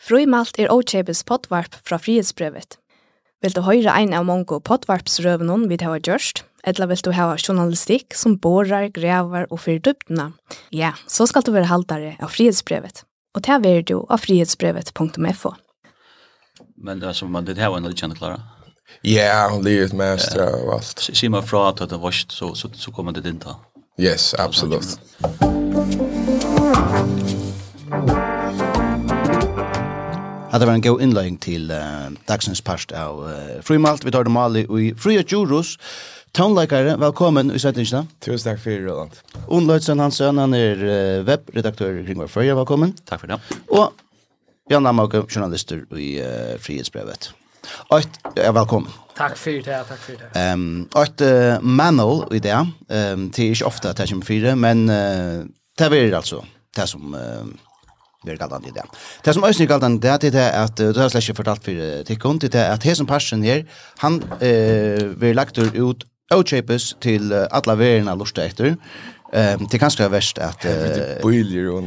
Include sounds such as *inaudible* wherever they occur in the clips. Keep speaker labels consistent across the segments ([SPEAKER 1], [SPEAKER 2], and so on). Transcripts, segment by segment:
[SPEAKER 1] Frumalt er Ochebes potvarp fra frihetsbrevet. Vil du høre ein av mange potvarpsrøvene vi har gjort, eller vil du hava journalistikk som borar, grevar og fyrdubdena, ja, så skal du være haltere av frihetsbrevet. Og det er du av frihetsbrevet.fo.
[SPEAKER 2] Men altså, man, det her var en liten klara?
[SPEAKER 3] Ja, yeah, livet mest ja. av alt.
[SPEAKER 2] Sier man fra at det var varst, så, så, så kommer det din.
[SPEAKER 3] Yes, absolutt. Absolut.
[SPEAKER 4] Hatta var en god innløying til uh, dagsens parst av uh, Frimalt. Vi tar det mali i Fria Djurus. Townleikare, velkommen i settingene.
[SPEAKER 3] Tusen takk for Roland.
[SPEAKER 4] Unn Løytsen Hansen, han er uh, webredaktør kring vår førje, velkommen.
[SPEAKER 2] Takk for det.
[SPEAKER 4] Og Jan Amauke, journalister i uh, Frihetsbrevet. Eit, ja, velkommen.
[SPEAKER 5] Takk for det, takk for det.
[SPEAKER 4] Um, eit uh, manual i det, um, det er ikke ofte at det kommer fire, men uh, det er altså det som... Uh, Det er galt i det. Det som også er galt i det, det er at, det har jeg slet ikke fortalt for tikkun, det er at hesen parsen her, han eh, vil lagt ut avkjøpes til alle verene lustet etter, Ehm det kanske är värst att
[SPEAKER 3] det boiler och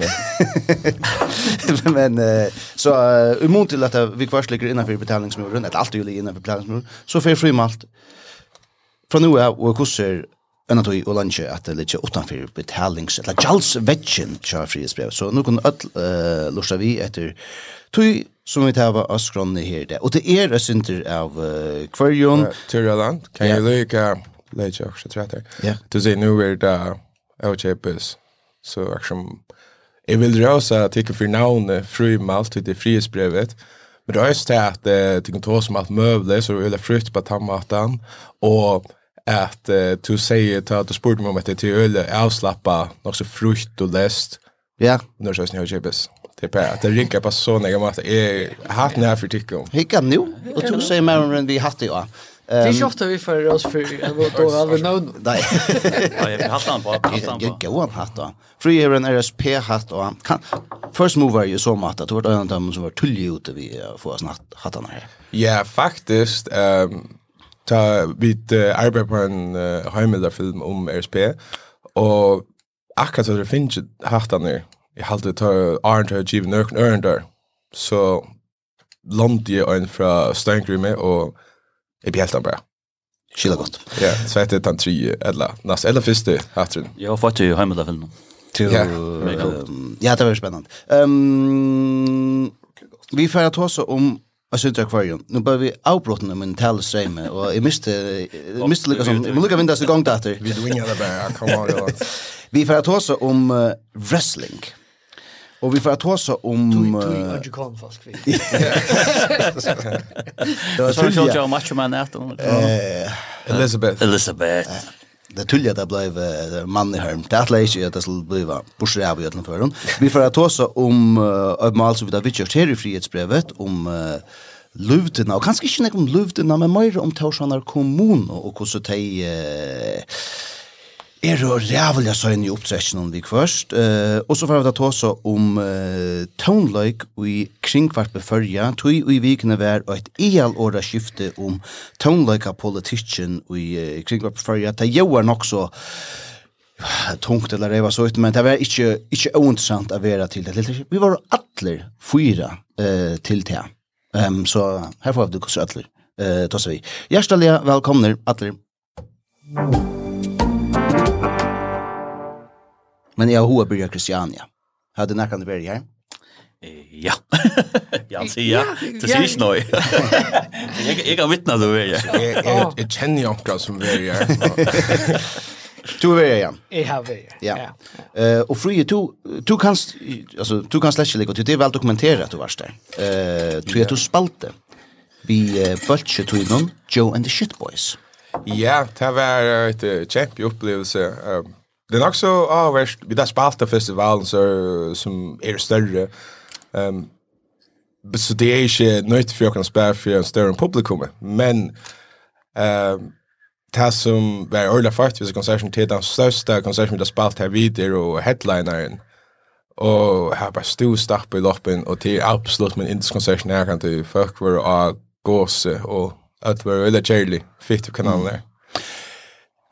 [SPEAKER 4] men uh, så uh, imot till att vi kvar ligger innanför betalningsmuren, att allt är ju innanför betalningsmuren, så för frimalt. Från nu är och kurser Annat och och lunch att det lite utanför betalnings eller jals Vetchen kör frihetsbrev. Så nu kan öll uh, lusta vi efter tui som vi tar av skronne här det. Och det är det synder av Quarion.
[SPEAKER 3] Tyraland. Kan ju lika lägga också tror jag. Du ser nu är det Ochepes. Så action Jag vill dra oss att tycka för navn fru malt till det frihetsbrevet. Men det är just det att det kan ta som allt möbler så är frukt på tammatan. Och att uh, du säger att du spurt mig om att det är öl avslappa något så frukt och läst.
[SPEAKER 4] Ja.
[SPEAKER 3] Nu så snäll jebes. Det är bara att det rinkar på så gamla att är hatt när för tycker.
[SPEAKER 4] Hikka nu og du säger mer än vi hatt ja.
[SPEAKER 5] Det är ju ofta vi för oss för att då har vi
[SPEAKER 4] någon.
[SPEAKER 2] Nej. Jag har han på.
[SPEAKER 4] Jag går han hatt då. Free är en RSP hatt och kan first mover ju så mat att vart en av dem som var tullig ute vi får snart hattarna här.
[SPEAKER 3] Ja, faktiskt ehm ta vit uh, arbeid på en uh, heimildarfilm om RSP, og akkurat så det finnes ikke hatt han her. Jeg halte det tar Arndt og Giv Nøkken Øren der. Så landet jeg en fra Steinkrymme, og jeg bjelte han bare.
[SPEAKER 4] Skilla godt.
[SPEAKER 3] Ja, så heter det den tre, eller nästa eller första hatten.
[SPEAKER 2] Jag har fått ju hemma där filmen.
[SPEAKER 4] Til,
[SPEAKER 3] ja.
[SPEAKER 4] ja, det var spennende. Um, vi får ta oss om Jag sitter jag kvar ju. Nu börjar vi avbrotten av en talesträme och jag miste jag miste lika som jag lukar vindas igång där.
[SPEAKER 3] Vi dwingar det bara, *laughs* kom ihåg det.
[SPEAKER 4] Vi får att hossa om uh, wrestling. Och vi får att hossa om... Du
[SPEAKER 5] är ju kon fast kvitt.
[SPEAKER 4] Det var
[SPEAKER 2] så jag matchar man efter.
[SPEAKER 3] Elizabeth.
[SPEAKER 2] Elizabeth
[SPEAKER 4] det tullja det blev uh, mann i harm. Det är inte att det skulle bli borsa av i ötlen för Vi får ta oss om ett mål som vi har vittjört här i frihetsbrevet om uh, luvtina, og kanskje ikke nek om luvtina, men mer om Torsanar kommun og hvordan de er jo rævlig så inn i opptrekken vi først. Uh, og så får vi da ta oss om uh, toneløyk i kringkvart førja, Tøy og i vikene var et eal åra skifte om toneløyk av politikken i uh, kringkvart førja. Det gjør er nok så tungt eller reva så ut, men det var ikke, ikke ointeressant å være til det. Vi var alle fyra uh, til det. Um, så her får vi det også alle. Uh, Tossa vi. Hjertelig velkomne, alle. Thank Men jag har börjat Christiania. Hade när kan det börja?
[SPEAKER 2] Ja. *laughs* Jag säger ja. Det ser inte noj. Jag *laughs* jag kan vittna så väl. Jag
[SPEAKER 3] jag känner ju också som väl jag.
[SPEAKER 4] Du är ja.
[SPEAKER 5] Jag har väl.
[SPEAKER 4] Ja. Eh och fri du du kan alltså du kan släcka lite det är väl dokumenterat du var där. Eh du är du spalte. Vi bulche tog någon Joe and the Shit Boys.
[SPEAKER 3] Ja, det var ett kämpe upplevelse. Ehm Det är också avvärst vi det spalta festivalen så som är större. Um, så det är inte nöjt för att kunna spela för en större publikum. Men um, det som var Orla fart, vid konserten till den största konserten vi spalt här vidare och headlinern. Och här bara stor stapp i loppen och till absolut min indiskonsert när kan till folk var av gåse och att vara väldigt kärlig. Fitt på kanalen där. Mm.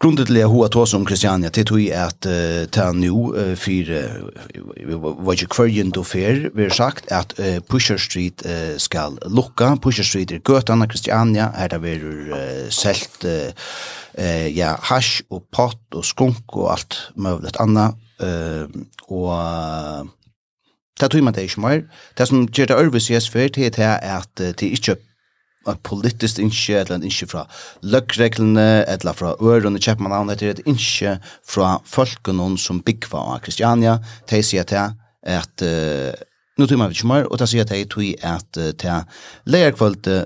[SPEAKER 4] Grunden til jeg hoa tås om Kristiania, det tog jeg at uh, ta nu uh, for, uh, var ikke kvargen du fer, vi har sagt at uh, Pusher Street uh, skal lukka, Pusher Street er gøtan av Kristiania, her det vi uh, selt uh, uh, ja, hash og pott og skunk og alt møvlet anna, uh, og uh, det tog man det ikke mer. Det som gjør det ærvis i SFR, det er at det er ikke et politiskt innskje, eller en innskje fra løkreglene, eller fra ørene, kjepp av det, til et innskje fra folken som byggva av Kristiania, de sier til at uh, nå tog man ikke mer, og de sier til tog at uh, til leierkvalgte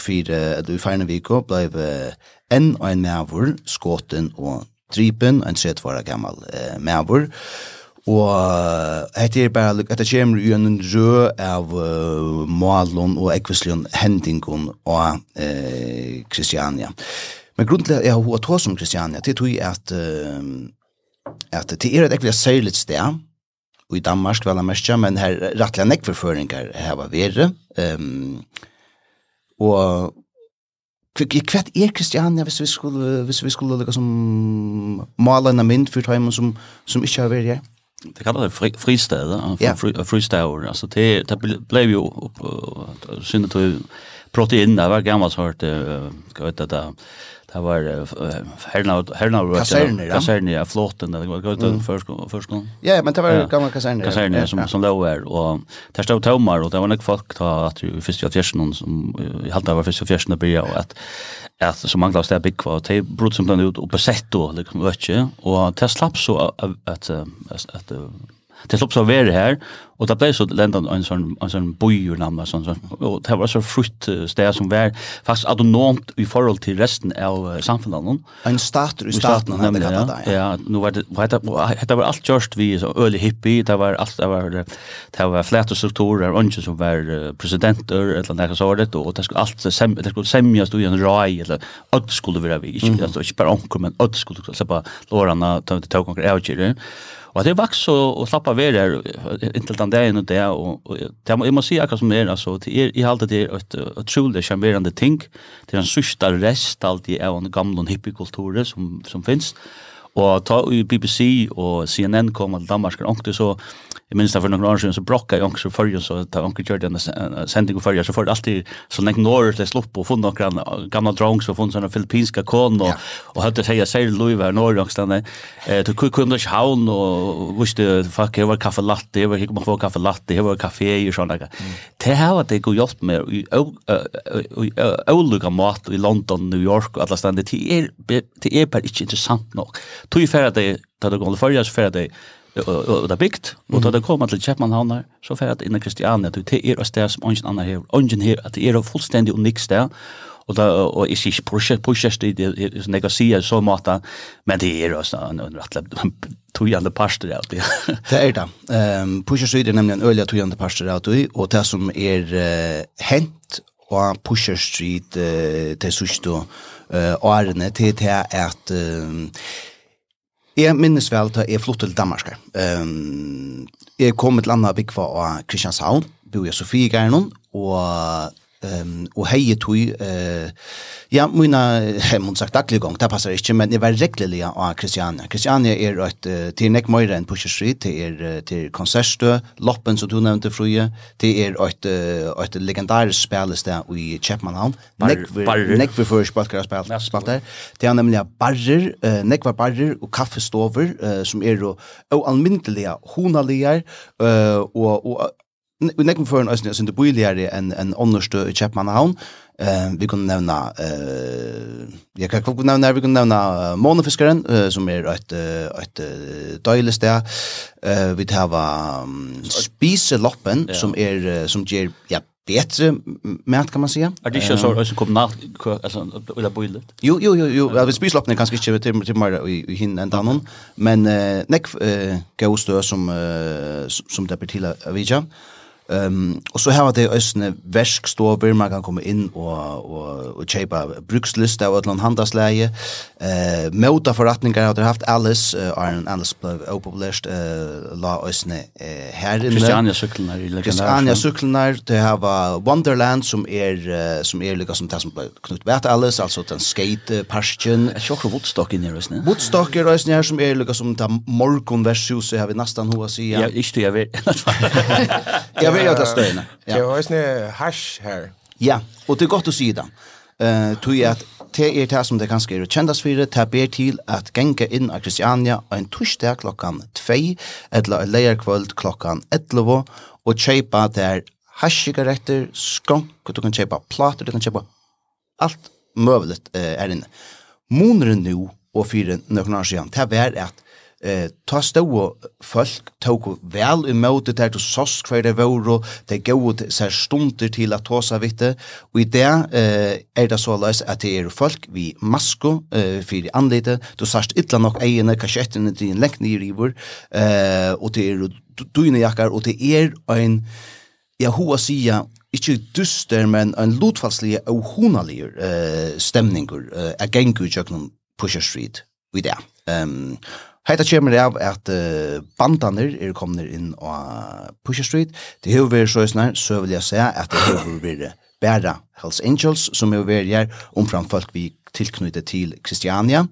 [SPEAKER 4] for uh, du ferne viko blei uh, en og en mævur, skåten og drypen, en tredvara gammal uh, mævur, Og hetta er at hette kemur í ein rø av uh, Malon og ekvislion hendingen og eh Kristiania. Men er hu at jeg som Kristiania, det tror at, uh, at det er et ekvislion særligt sted, og i Danmark vel mest, men her rettelig nekforføringer her var vere. Um, og hva er Kristiania hvis vi skulle, hvis vi skulle lukka som mala en mynd for timen som, som ikke har vært her?
[SPEAKER 2] det kallar det fri, fristäder ja. fri, fristäder alltså det det blev ju upp synd att protein där var gammalt hört ska vet det Det var herna herna
[SPEAKER 4] kaserner,
[SPEAKER 2] kaserner, ja, flåten, det var gott först först.
[SPEAKER 4] Ja, men det var gamla kaserner.
[SPEAKER 2] Kaserner som som låg där och där stod tomar och det var nog folk ta att ju första fjärsen som i halt var första fjärsen där och att att så många av big kvar te brut som den ut och besätt då liksom vet ju och det slapp så att att att Det slapp så være her, og det ble så lenda en sånn, en sånn bojur namn, sånn, sånn, og det var så frukt sted som var fast autonomt i forhold til resten av uh, samfunnet.
[SPEAKER 4] En starter i staten, han hadde kallet det.
[SPEAKER 2] Ja, ja nu var det, det, det var alt just vi, så early hippie, det var alt, det var, det var flete strukturer, og ikke som var presidenter, eller noe det og det skulle alt, sem, det skulle semjas i en rai, eller ødd skulle være vi, inte mm -hmm. altså, ikke bare onker, men ødd skulle slippe lårene, ta til tøvkonger, Og det vaks og, og slappa ver her inntil den dagen og det, og, og det, jeg må si akkurat som er, altså, det er, jeg halte det er et utrolig ting, det den en sørste rest alltid av den gamle hippiekulturen som, som finnes, og ta i BBC og CNN kom til Danmark, og så, Jeg minns för noen år siden, så brokka jeg också förr så da onkel gjør den sending och förr så för alltid så länge når det slopp och funna några gamle drongs och funna såna filippinska kon och och hade säga säg Louis var når och eh till kuk kunde schauen og visste fuck jag var kaffe latte jag var ikke man få kaffe latte jag var kaffe och såna där det här var det går hjelp med i ulike mat i London New York och alla ställen det er det är bara inte intressant nog Tog ju för att det går för jag för og det er bygd, og da det kommer til Kjeppmannhavn her, så får jeg at inne Kristiania, at det er et sted som ingen annen her, ingen her, at det er et fullstendig unikt sted, og da og jeg sier ikke prosjekt i det som jeg sier så måte men det er også en rettelig tøyende parster av det.
[SPEAKER 4] Det er det. Um, prosjekt er nemlig en øyelig tøyende parster av det, og det som er uh, hent og prosjekt i det sørste årene til det er at uh, Jeg minnes vel til jeg flyttet til Danmark. Um, jeg kom til landet bygg for Kristianshavn, bor i Sofie Gjernon, og Um, og hei tog, uh, ja, mina, hei, mun sagt daglig gong, det passar ikkje, men jeg var reglelig av Kristiania. Kristiania er et, uh, til nek møyre enn Pusher Street, det er uh, til konsertstø, Loppen, som du nevnte, Fruje, det er et, uh, et legendarisk spelested i Kjepmanhavn, nek vi fyrir spalkar spalt der, spalt der, det er nemlig barrer, uh, nek var barrer og kaffestover, uh, som er og, og almindelige honalier, uh, og, og Vi nekken for en øyne er sinde boiligere enn en ånderstø i Kjepmannhavn. Uh, vi kunne nevna, uh, jeg kan ikke nevna, vi kunne nevna uh, Månefiskaren, uh, som er et, et uh, døylig sted. Uh, vi tar um, Spiseloppen, ja. som er, uh, som gjør, ja, bättre mat kan man säga.
[SPEAKER 2] Är det inte så att kom natt alltså eller boilet?
[SPEAKER 4] Jo jo jo jo, jag vill spisa loppnen kanske inte till till mer i hin än annan, men eh nek eh som som som det betilla vidare. Ehm um, och så har det ösne verkstover man kan komma in och och och köpa brukslista av ett handelsläge. Eh uh, mota förrättningar har det haft Alice uh, Iron Alice blev opublished eh uh, la ösne uh, här inne.
[SPEAKER 2] Christiania cyklarna i legendar.
[SPEAKER 4] Christiania cyklarna det har Wonderland som är uh, som är lika som det som blev knut vart Alice alltså den
[SPEAKER 2] skate parken. Jag Woodstock inne ösne.
[SPEAKER 4] Woodstock är ösne här som är lika som det morgon versus har vi nästan hoa sig.
[SPEAKER 2] Ja, inte jag vet
[SPEAKER 4] jag vet att stöna. Ja.
[SPEAKER 3] Det var ju hash här.
[SPEAKER 4] Ja, och det är gott att se det. Eh tog jag att det är det som det kanske är kändas för det tar ber till att gänga in i Christiania en torsdag klockan 2 eller en lejerkvöld klockan 11 och köpa där hashigaretter, skånk, du kan köpa plater, du kan köpa allt möjligt eh, är inne. Månaden nu och för några år sedan, det var att eh ta stå folk tog vel emot det där til sås kvar det vore det går så stunder till att vitte og i det eh er det så at att det folk vi masko eh för anlite då sast illa nok egna kassetten til en läckne i river eh og det er dina jakkar og det er ein ja hoa sia ikkje dyster, men en lotfalslige og honalig eh stemningur eh er gengur Pusher Street i det. Um, Heita kjemmer av at uh, bandaner er kommet inn på Pusher Street. Det har vært så snart, så vil jeg si at det har vært bæra Hells Angels, som har vært her omfram folk vi tilknyttet til Kristiania.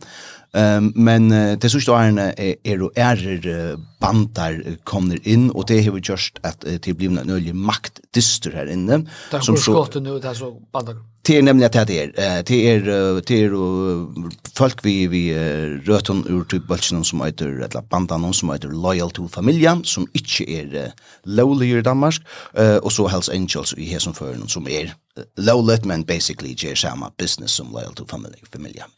[SPEAKER 4] Um, men uh, det sørste årene er, er og ærer uh, bandar kommer inn, og det har vi gjort at uh, det blir en øyelig maktdyster her inne.
[SPEAKER 5] Det er hvor skottet nå, det er så bandar.
[SPEAKER 4] Det er nemlig at det er. Det er, det er uh, folk vi, vi uh, røten ur typ bølsen som heter, eller bandene som heter Loyal to Familia, som ikke er uh, lovlig i Danmark, uh, og så Hells Angels i Hesonføren som er uh, lovlig, men basically gjør samme business som Loyal to Familia.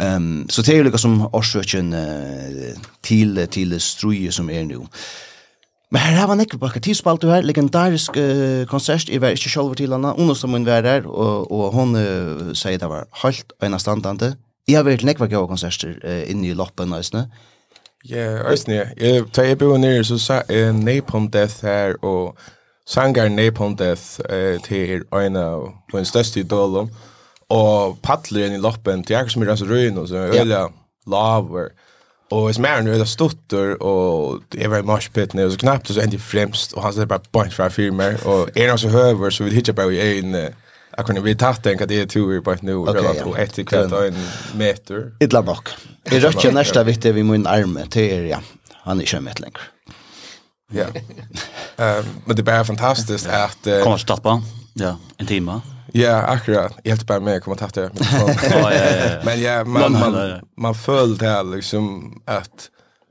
[SPEAKER 4] Ehm um, så det är lika som orsöken uh, till till struje som är nu. Men her har man ikke bakket tidsspalt her, legendarisk uh, konsert, jeg var ikke selv til henne, hun som hun var der, og, og hun uh, sier det var halvt og en standante. Jeg har vært nekva gode konserter uh, inne i loppen, Øysene.
[SPEAKER 3] Ja, Øysene, jeg, Da jeg bor nere, så sa jeg uh, Napalm Death her, og sanger Napalm Death uh, til øyne av min største idoler og paddler inn i loppen til jeg som er så røyne, og så er øyla laver. Og jeg smer nu, det stutter, og jeg var i marspitten, og så knappt, og så endte jeg fremst, og han sier bare bant fra firmer, og er noe så høver, så vil hitje bare i egen, jeg kunne bli tatt en hva det er tur i bant nu, og etter kvart og en meter.
[SPEAKER 4] Idla nok. Jeg røkker nærsta vittig vi mun arme til er, ja, han er ikke med lenger.
[SPEAKER 3] Ja. *laughs* Men det er bare fantastisk at...
[SPEAKER 2] Kommer stoppa. Ja, en timme.
[SPEAKER 3] Ja, akkurat. Jag helt bara med jag kommer att ta det.
[SPEAKER 2] ja, ja, ja.
[SPEAKER 3] Men ja, man man man följde det här liksom att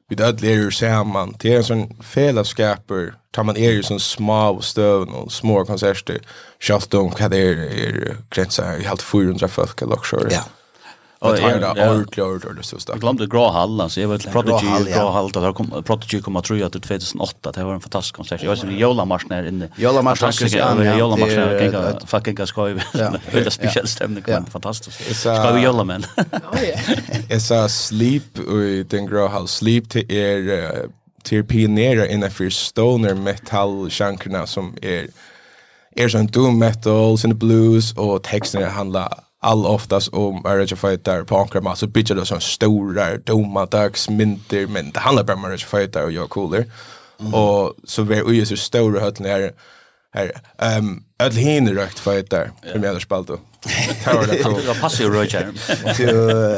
[SPEAKER 3] vi död lär ju samman. Det är en sån fällskaper. Tar man er ju sån små stöv och små konserter. Schalt om vad det är gränsa i helt 400 folk eller också.
[SPEAKER 4] Ja.
[SPEAKER 3] Och det
[SPEAKER 2] hade
[SPEAKER 3] ordentligt ordentligt så starkt.
[SPEAKER 2] Jag glömde grå hall alltså jag var
[SPEAKER 4] ett
[SPEAKER 2] prodigy grå hall där kom prodigy kom att tro att 2008 det var en fantastisk konsert. Jag var i Jola Marschen
[SPEAKER 4] här
[SPEAKER 2] inne.
[SPEAKER 4] Jola Marschen
[SPEAKER 2] kan
[SPEAKER 4] Jola Marschen
[SPEAKER 2] kan
[SPEAKER 4] jag
[SPEAKER 2] fucking gas
[SPEAKER 4] kvar. *laughs*
[SPEAKER 2] Det är speciell stämning
[SPEAKER 4] kan
[SPEAKER 2] fantastiskt. Ska vi Jola men. *laughs*
[SPEAKER 3] It's sa sleep i den grå hall sleep till er till pionjärer innanför stoner metal genrerna som är er sån doom metal, sin blues och texterna handlar all oftast om Arage Fighter på mass så bitchar det sån stora domadags mynter men det handlar bara om Arage Fighter och jag cooler. Mm. Och så vi är ju så stora höll när här ehm öll hinner rökt fighter för yeah. med spalt då. Det
[SPEAKER 2] passar ju Roger.
[SPEAKER 4] Så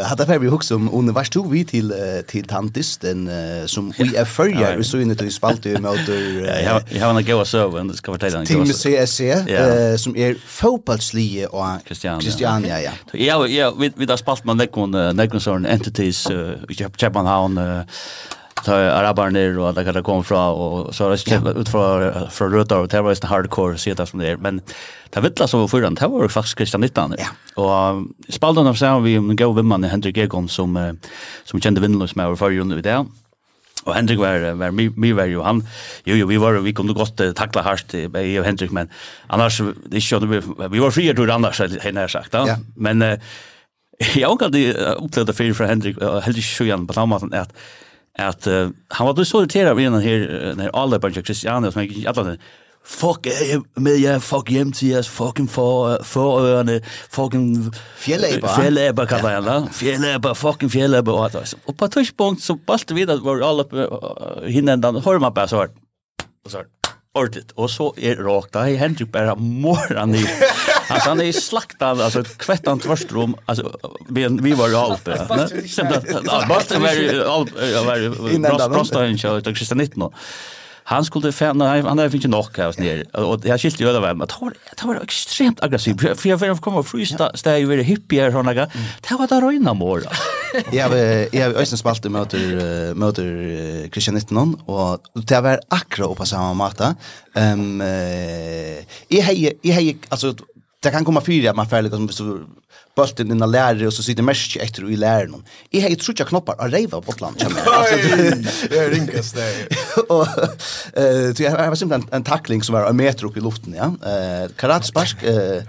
[SPEAKER 4] hade jag Fabi också om under univers tog vi till till tantisten som vi är förjar vi så inne till spalt ju med
[SPEAKER 2] Jag jag har en goa server det ska fortälja en goa.
[SPEAKER 4] Team CSC som är fotbollslige och
[SPEAKER 2] Christian
[SPEAKER 4] Christian ja
[SPEAKER 2] ja. Ja ja vi vi där spalt man näkon näkon sån entities i Köpenhamn ta arabar ner och alla kan kom fra och så har det ut från från röta och det var ju hardcore så det som det är men det vittla som för den det var faktiskt Christian
[SPEAKER 4] Nittan
[SPEAKER 2] och spalden av så vi en go vimman Henrik Egon som som kände vinnlös med för ju nu där Och Henrik var var mig mig var ju han. Jo jo vi var vi kunde gott tackla harst i Henrik men annars det skulle vi vi var fria då annars henne sagt ja. Men *laughs* jag kan det upplevt fel för Henrik helt sjön på samma sätt att uh, han var så irriterad av den här när alla bunch Christian som gick alla fuck med jag fuck hem till jag fucking för för öarna fucking
[SPEAKER 4] fjälläba
[SPEAKER 2] fjälläba kan jag la fjälläba fucking fjälläba och alltså och på touchpunkt så bast vi att var alla hinner den hör man bara så här och så ordet och så är rakt där Henrik bara morran i *laughs* Alltså han är slaktad alltså kvettan tvärstrom alltså vi vi var ju allt. Bara var var prosta en show det just nytt. Han skulle fan han hade inte nog kaos ner och jag skilte ju över att det var extremt aggressiv för jag vill komma frysta stay very hippie här såna grejer. Det var där röna
[SPEAKER 4] mor. Jag jag ösen spalt möter möter Christian 19 och det var akra på samma matta. Ehm eh jag hej alltså det kan komma fyra man färligt som så bulten den lärare och så sitter mest efter i läraren. I hej trutja knoppar och reva på land kan man. Alltså
[SPEAKER 3] det är rinkas där. *laughs*
[SPEAKER 4] Och eh så jag har simpelt en tackling som var en meter upp i luften ja. Eh karate spark eh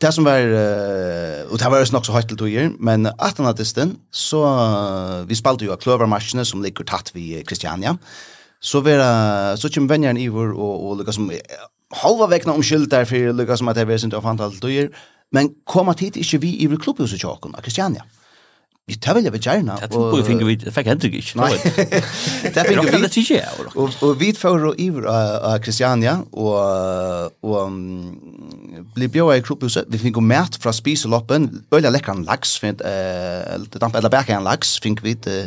[SPEAKER 4] det som var och det var också högt till år men att han hade så vi spelade ju klövermarscherna som ligger tatt vid Christiania så vera så kjem venjan i og og lukka halva vekna om der, for lukka som att det är sent av antal dyr men komma hit ikke vi i klubbhuset i Kristiania. Jeg tar vel jeg vil gjerne.
[SPEAKER 2] Jeg tror på finger vi fikk hendrik ikke.
[SPEAKER 4] Nei. *laughs* Det fikk vi.
[SPEAKER 2] Det ikke jeg.
[SPEAKER 4] Og vi får og iver av Kristiania, og og um, blir bjøret i kropphuset. Vi fikk mat fra spiseloppen. Øyla lekker en laks, damp eller bæk en laks, fikk vi. Uh,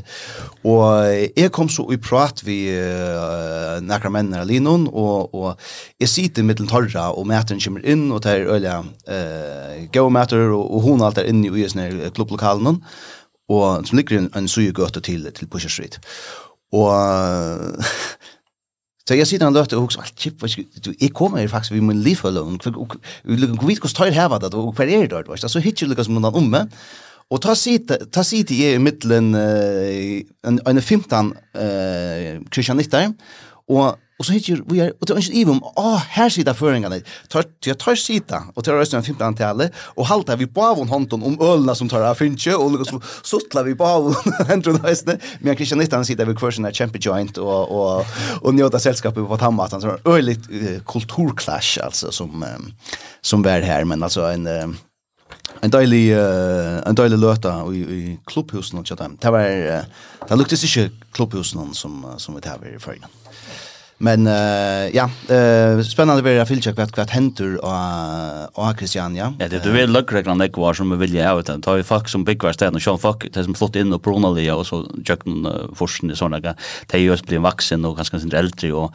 [SPEAKER 4] Og jeg kom så i prat vi uh, nekker mennene av linon, og og jeg sitter mitt torra, og maten kommer inn, og det er øyla gøy mæter, og og hun alt er inne i klublokalen. Og og som ligger en, en sygegøte til, til Pusher Street. Og Så jeg sitter han løft og hugsa, alt kjipp, du, jeg kommer her faktisk, vi må livfølge, og vi lukker, vi vet hvordan her var det, og hva er det, og så hittir lukkast med han omme, og ta sitte jeg i middelen, uh, en en 15 uh, kristianitter, og Och så hittar vi är och det är inte even å, här sitter föringarna. Tar jag tar sita och tar resten av 15 talet och halta vi på avon handen om ölna som tar av finche och så suttlar vi på av händer det. Men Christian Nittan sitter vid kursen där champion joint och och och njöta sällskapet på Tammatan så öligt uh, kulturclash alltså som um, som var här men alltså en en deilig uh, en deilig løta i, i klubbhusen och chatta. Det var uh, det luktes ikke klubbhusen som som vi tar i förrige. Men uh, ja, uh, spännande blir det filcha kvart kvart hentur och och Christiania.
[SPEAKER 2] Ja, det du vill lucka reglan det kvar som vi vill ha utan ta vi fuck som big vars och Sean fuck det som flott in och Bronalia och så jökten uh, forsen i såna där. Det är ju blir vuxen och ganska sin äldre och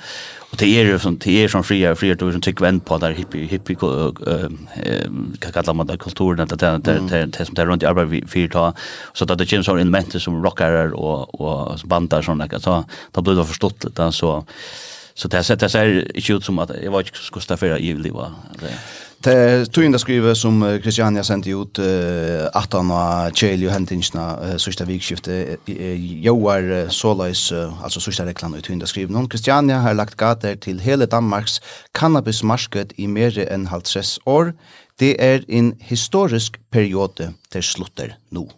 [SPEAKER 2] Och det är ju som det är som fria fria er som tycker vänd på där hippie hippie uh, uh, hva kalla man där kulturen att det det det som där runt i arbeid vi fyrt ta så att det känns som element som rockare och och bandar såna så då blir det förstått det så så det det ser inte ut som att jag var inte skulle stå för i livet. Det
[SPEAKER 4] tog skrive som Christiania sendte ut uh, at han var kjelig og hendingsna uh, sørste vikskiftet. Jo er uh, såleis, uh, altså sørste reklene i tog skrive noen. Christiania har lagt gater til hele Danmarks cannabismarked i mer enn halvtress år. Det er en historisk periode til slutter nå.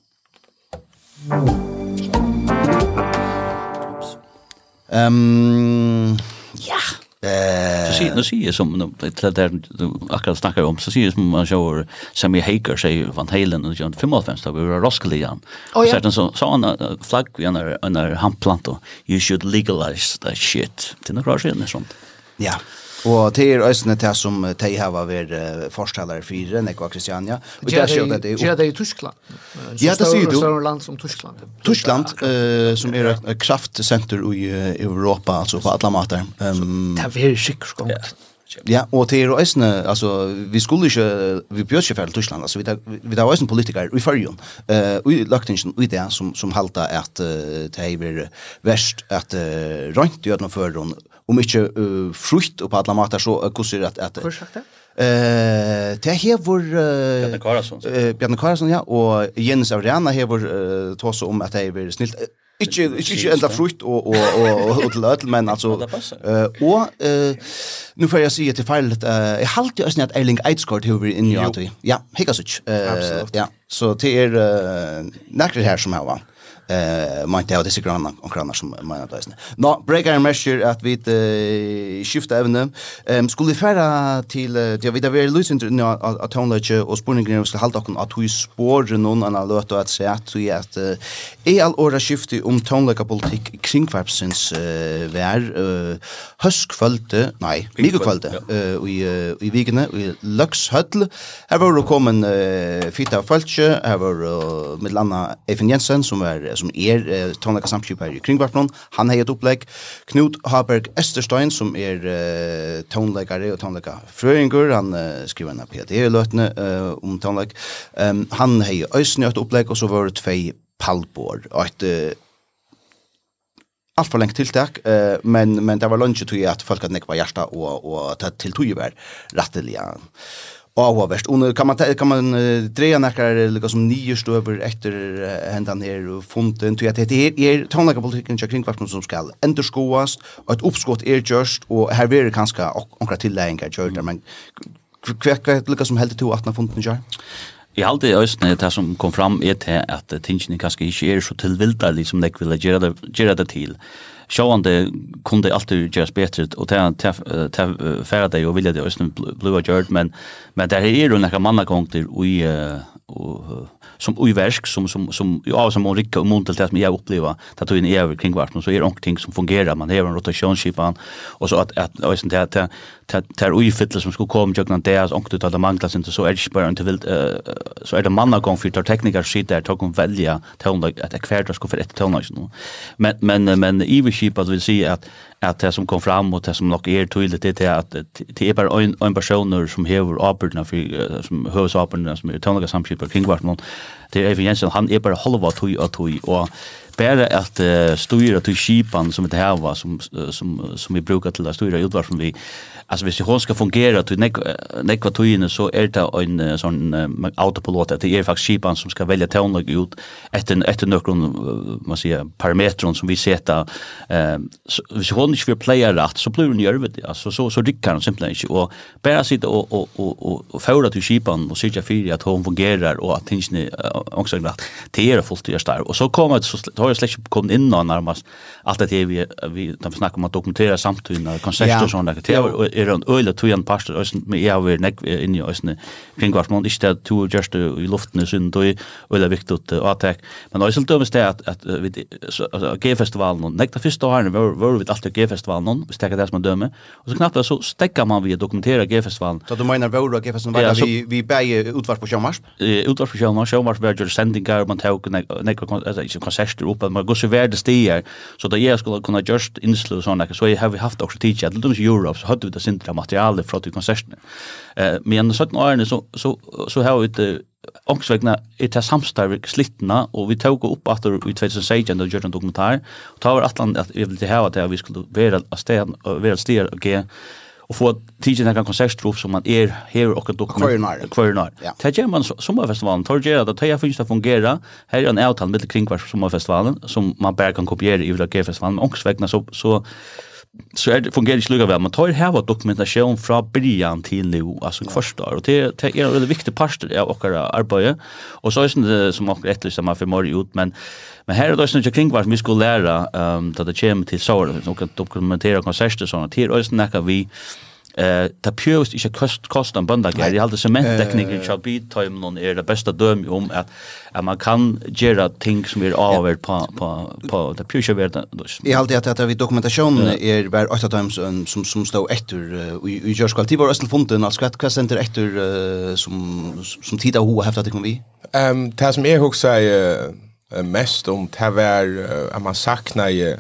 [SPEAKER 4] Um, Eh,
[SPEAKER 2] så nu ser jag som det där akkurat snackar om så ser jag som man kör Sammy Hager säger van Halen och John 55 där vi var Roskilde
[SPEAKER 5] igen. Och
[SPEAKER 2] så den så så en flagg vi när när han plantar you should legalize that shit. Det är några grejer sånt.
[SPEAKER 4] Ja. Og det er østene til som de har vært forstallere fire, Nekva Kristiania. Og det er ikke at det er...
[SPEAKER 5] Det er i Tyskland.
[SPEAKER 4] Ja, det sier du.
[SPEAKER 5] Større land som Tyskland.
[SPEAKER 4] Tyskland, uh, som er et kraftsenter i Europa, altså på alle måter. Um,
[SPEAKER 5] Det er veldig sikkert godt.
[SPEAKER 4] Ja, og til er øsne, altså, vi skulle ikke, vi bjør ikke ferdig Tyskland, altså, vi tar, vi tar øsne politikere i fyrjon, uh, i løgtingsen, i det som, som halta at uh, det er verst at uh, rønt gjør ødene føren, om ikke uh, frukt og på alle måter, så uh, hvordan er det? At,
[SPEAKER 5] Hvor sagt det?
[SPEAKER 4] Eh, det hever uh,
[SPEAKER 2] Bjarne Karasson.
[SPEAKER 4] Uh, Bjarne Karasson, ja, og Jens Aurena hever uh, tås om at det er snilt. Uh, ikke, ikke, ikke enda frukt og, og, og, og, og til ødel, men altså... *laughs* Uh, og uh, nu får jeg si til feil, uh, jeg halte jo også at Eiling Eidsgaard hever inn i at vi. Ja, hikkast ikke. Uh,
[SPEAKER 3] Absolutt.
[SPEAKER 4] Ja, så det er uh, nekker her som her, var eh man tar det sig grann om grannar som man då sen. Nå breaker measure att vi eh skifta evne. Ehm skulle färra till det vi där vi lösen till att tonlage och spårningen ska hålla kon att vi spår någon annan låt att säga att vi att är all ora skifte om tonlage politik kring kvapsens vär höskfölte. nej mikvölde eh i i vikene i Luxhöll. Här var det kommen fitta falske här var med landa Efen Jensen som var som er uh, tonlaka samskipar i Kringvarpnon, han hei et opplegg. Knut Haberg Esterstein, som er uh, tonleikare og tonleika frøyngur, han uh, skriver en PhD i løtene uh, om tonleik. Um, han hei øysen et opplegg, og så var det tvei palbor, og et uh, allt för länge tilltag eh men men det var lunch till att folk hade nekva hjärta och och ta till tog ju väl rätteliga avhåverst. Och kan man kan man uh, dreja näkar lika som nio stöver efter uh, händan här och fonden till att det är er tonlakapolitiken jag kring kvartmun som skall underskoas och ett uppskott är just och här blir det kanske några tillägningar gjort där men kväcka lika som helt till att när fonten gör.
[SPEAKER 2] Jeg halte i Østene, det som kom fram er til at tingene kanskje ikke er så tilvilderlig som de vil gjøre det, gjøre det til sjående kunne det alltid gjøres bedre, og ta ta færre deg og vilja det også blua gjort, men, men det er jo nekka och i och som uiversk, som, som, som, ja, som man rikka og mun til det som jeg oppleva, det tog inn i kring kringvart, så är det någonting som fungerar man har en rotationsskipan och så att att och sånt där tar ui uifylle som skulle komme tjøkken det, altså ångte det mangler sin, så er det ikke bare en til så er det manna gong for tar teknikar sitt der, tar kun velja tøvnlag, at jeg hvert skulle for etter tøvnlag. Men, men, men iverskipet vil si at at det som kom fram og det som nok er tydelig det er at det er bare en, en personer som hever arbeidene som høves arbeidene som er tøvnlaget samskipet kring hvert det er Jensen, han er bare halva tøy og tøy og bara att uh, styra till skipan som det här var som som som vi brukar till att styra utvar som vi. Alltså hvis hon ska fungera till nek nekva tøyene så är det en sån uh, autopilot. Att det är faktiskt skipan som ska välja tonlag ut efter efter några man säger parametrar som vi sätter. Eh uh, hvis hon inte vill playa rätt så blir hon nervös över det alltså så så rycker kan simpelt inte. Och bara sitta och och och och, och föra till skipan och se för att hon fungerar och att tingen också rätt. Det är fullt det där och så kommer det så var jo slett ikke kommet inn og nærmest alt det vi, vi, de vi snakker om å dokumentere samtiden og konserter ja. og sånne, det var er en øyla togjen parster, men jeg har vært nekve inn i øyne kring hvert måned, ikke det to gjørste i luften i synd, og øyla viktig å avtek, men også dømes det at, at vi, G-festivalen, nekta første årene var, var vi alltid G-festivalen, hvis det er det som er døme, og så knappt så stekker man vi å dokumentere G-festivalen.
[SPEAKER 4] Så du mener vår og G-festivalen, ja, vi, vi bæg utvars på Sjømarsp?
[SPEAKER 2] Utvars på Sjømarsp, Sjømarsp var jo sendingar, man tog nekva konserter upp att man går så värde stiger så att jag skulle kunna just inslå såna så har vi haft också teacher till dem i Europe så hade vi det syntra material från till konserten. Eh men så att när så så så har vi det Ångsvegna er til samstarvik slittna, og vi tåg upp at i 2016 og gjør en dokumentar, og ta var atlan at vi ville til hava til at vi skulle være av stedet, være av og ge och få tidigt när kan som man är här och
[SPEAKER 4] dokumenterar
[SPEAKER 2] kvarnar. Det ger man sommarfestivalen tar ger att det finns att fungera. Här är en avtal med kringvars sommarfestivalen som man bara kan kopiera i vilka festivalen men också så så så är det fungerar inte lugga väl. Man tar här vad dokumentation från början till nu, alltså första. Och det, det är en väldigt viktig part av våra arbete. Och så är det som också efterlyser man för mer ut, men Men här är det också kring vad vi skulle lära um, att det kommer till sår och att dokumentera konserter sånt. Här och också näka vi eh ta pjøst ikkje kost kost an banda gæri halda sementteknikken skal bi time non er det beste døm om at at man kan gjera ting som er over på på på ta pjøst verda.
[SPEAKER 4] I halda at at vi dokumentasjon er ver åtta times som som stå etter i i Jørskal var Østen funden altså kvat kvat center etter som som tida ho har haft at det kom vi.
[SPEAKER 3] Ehm det som er hugsa mest om det var at man saknade ju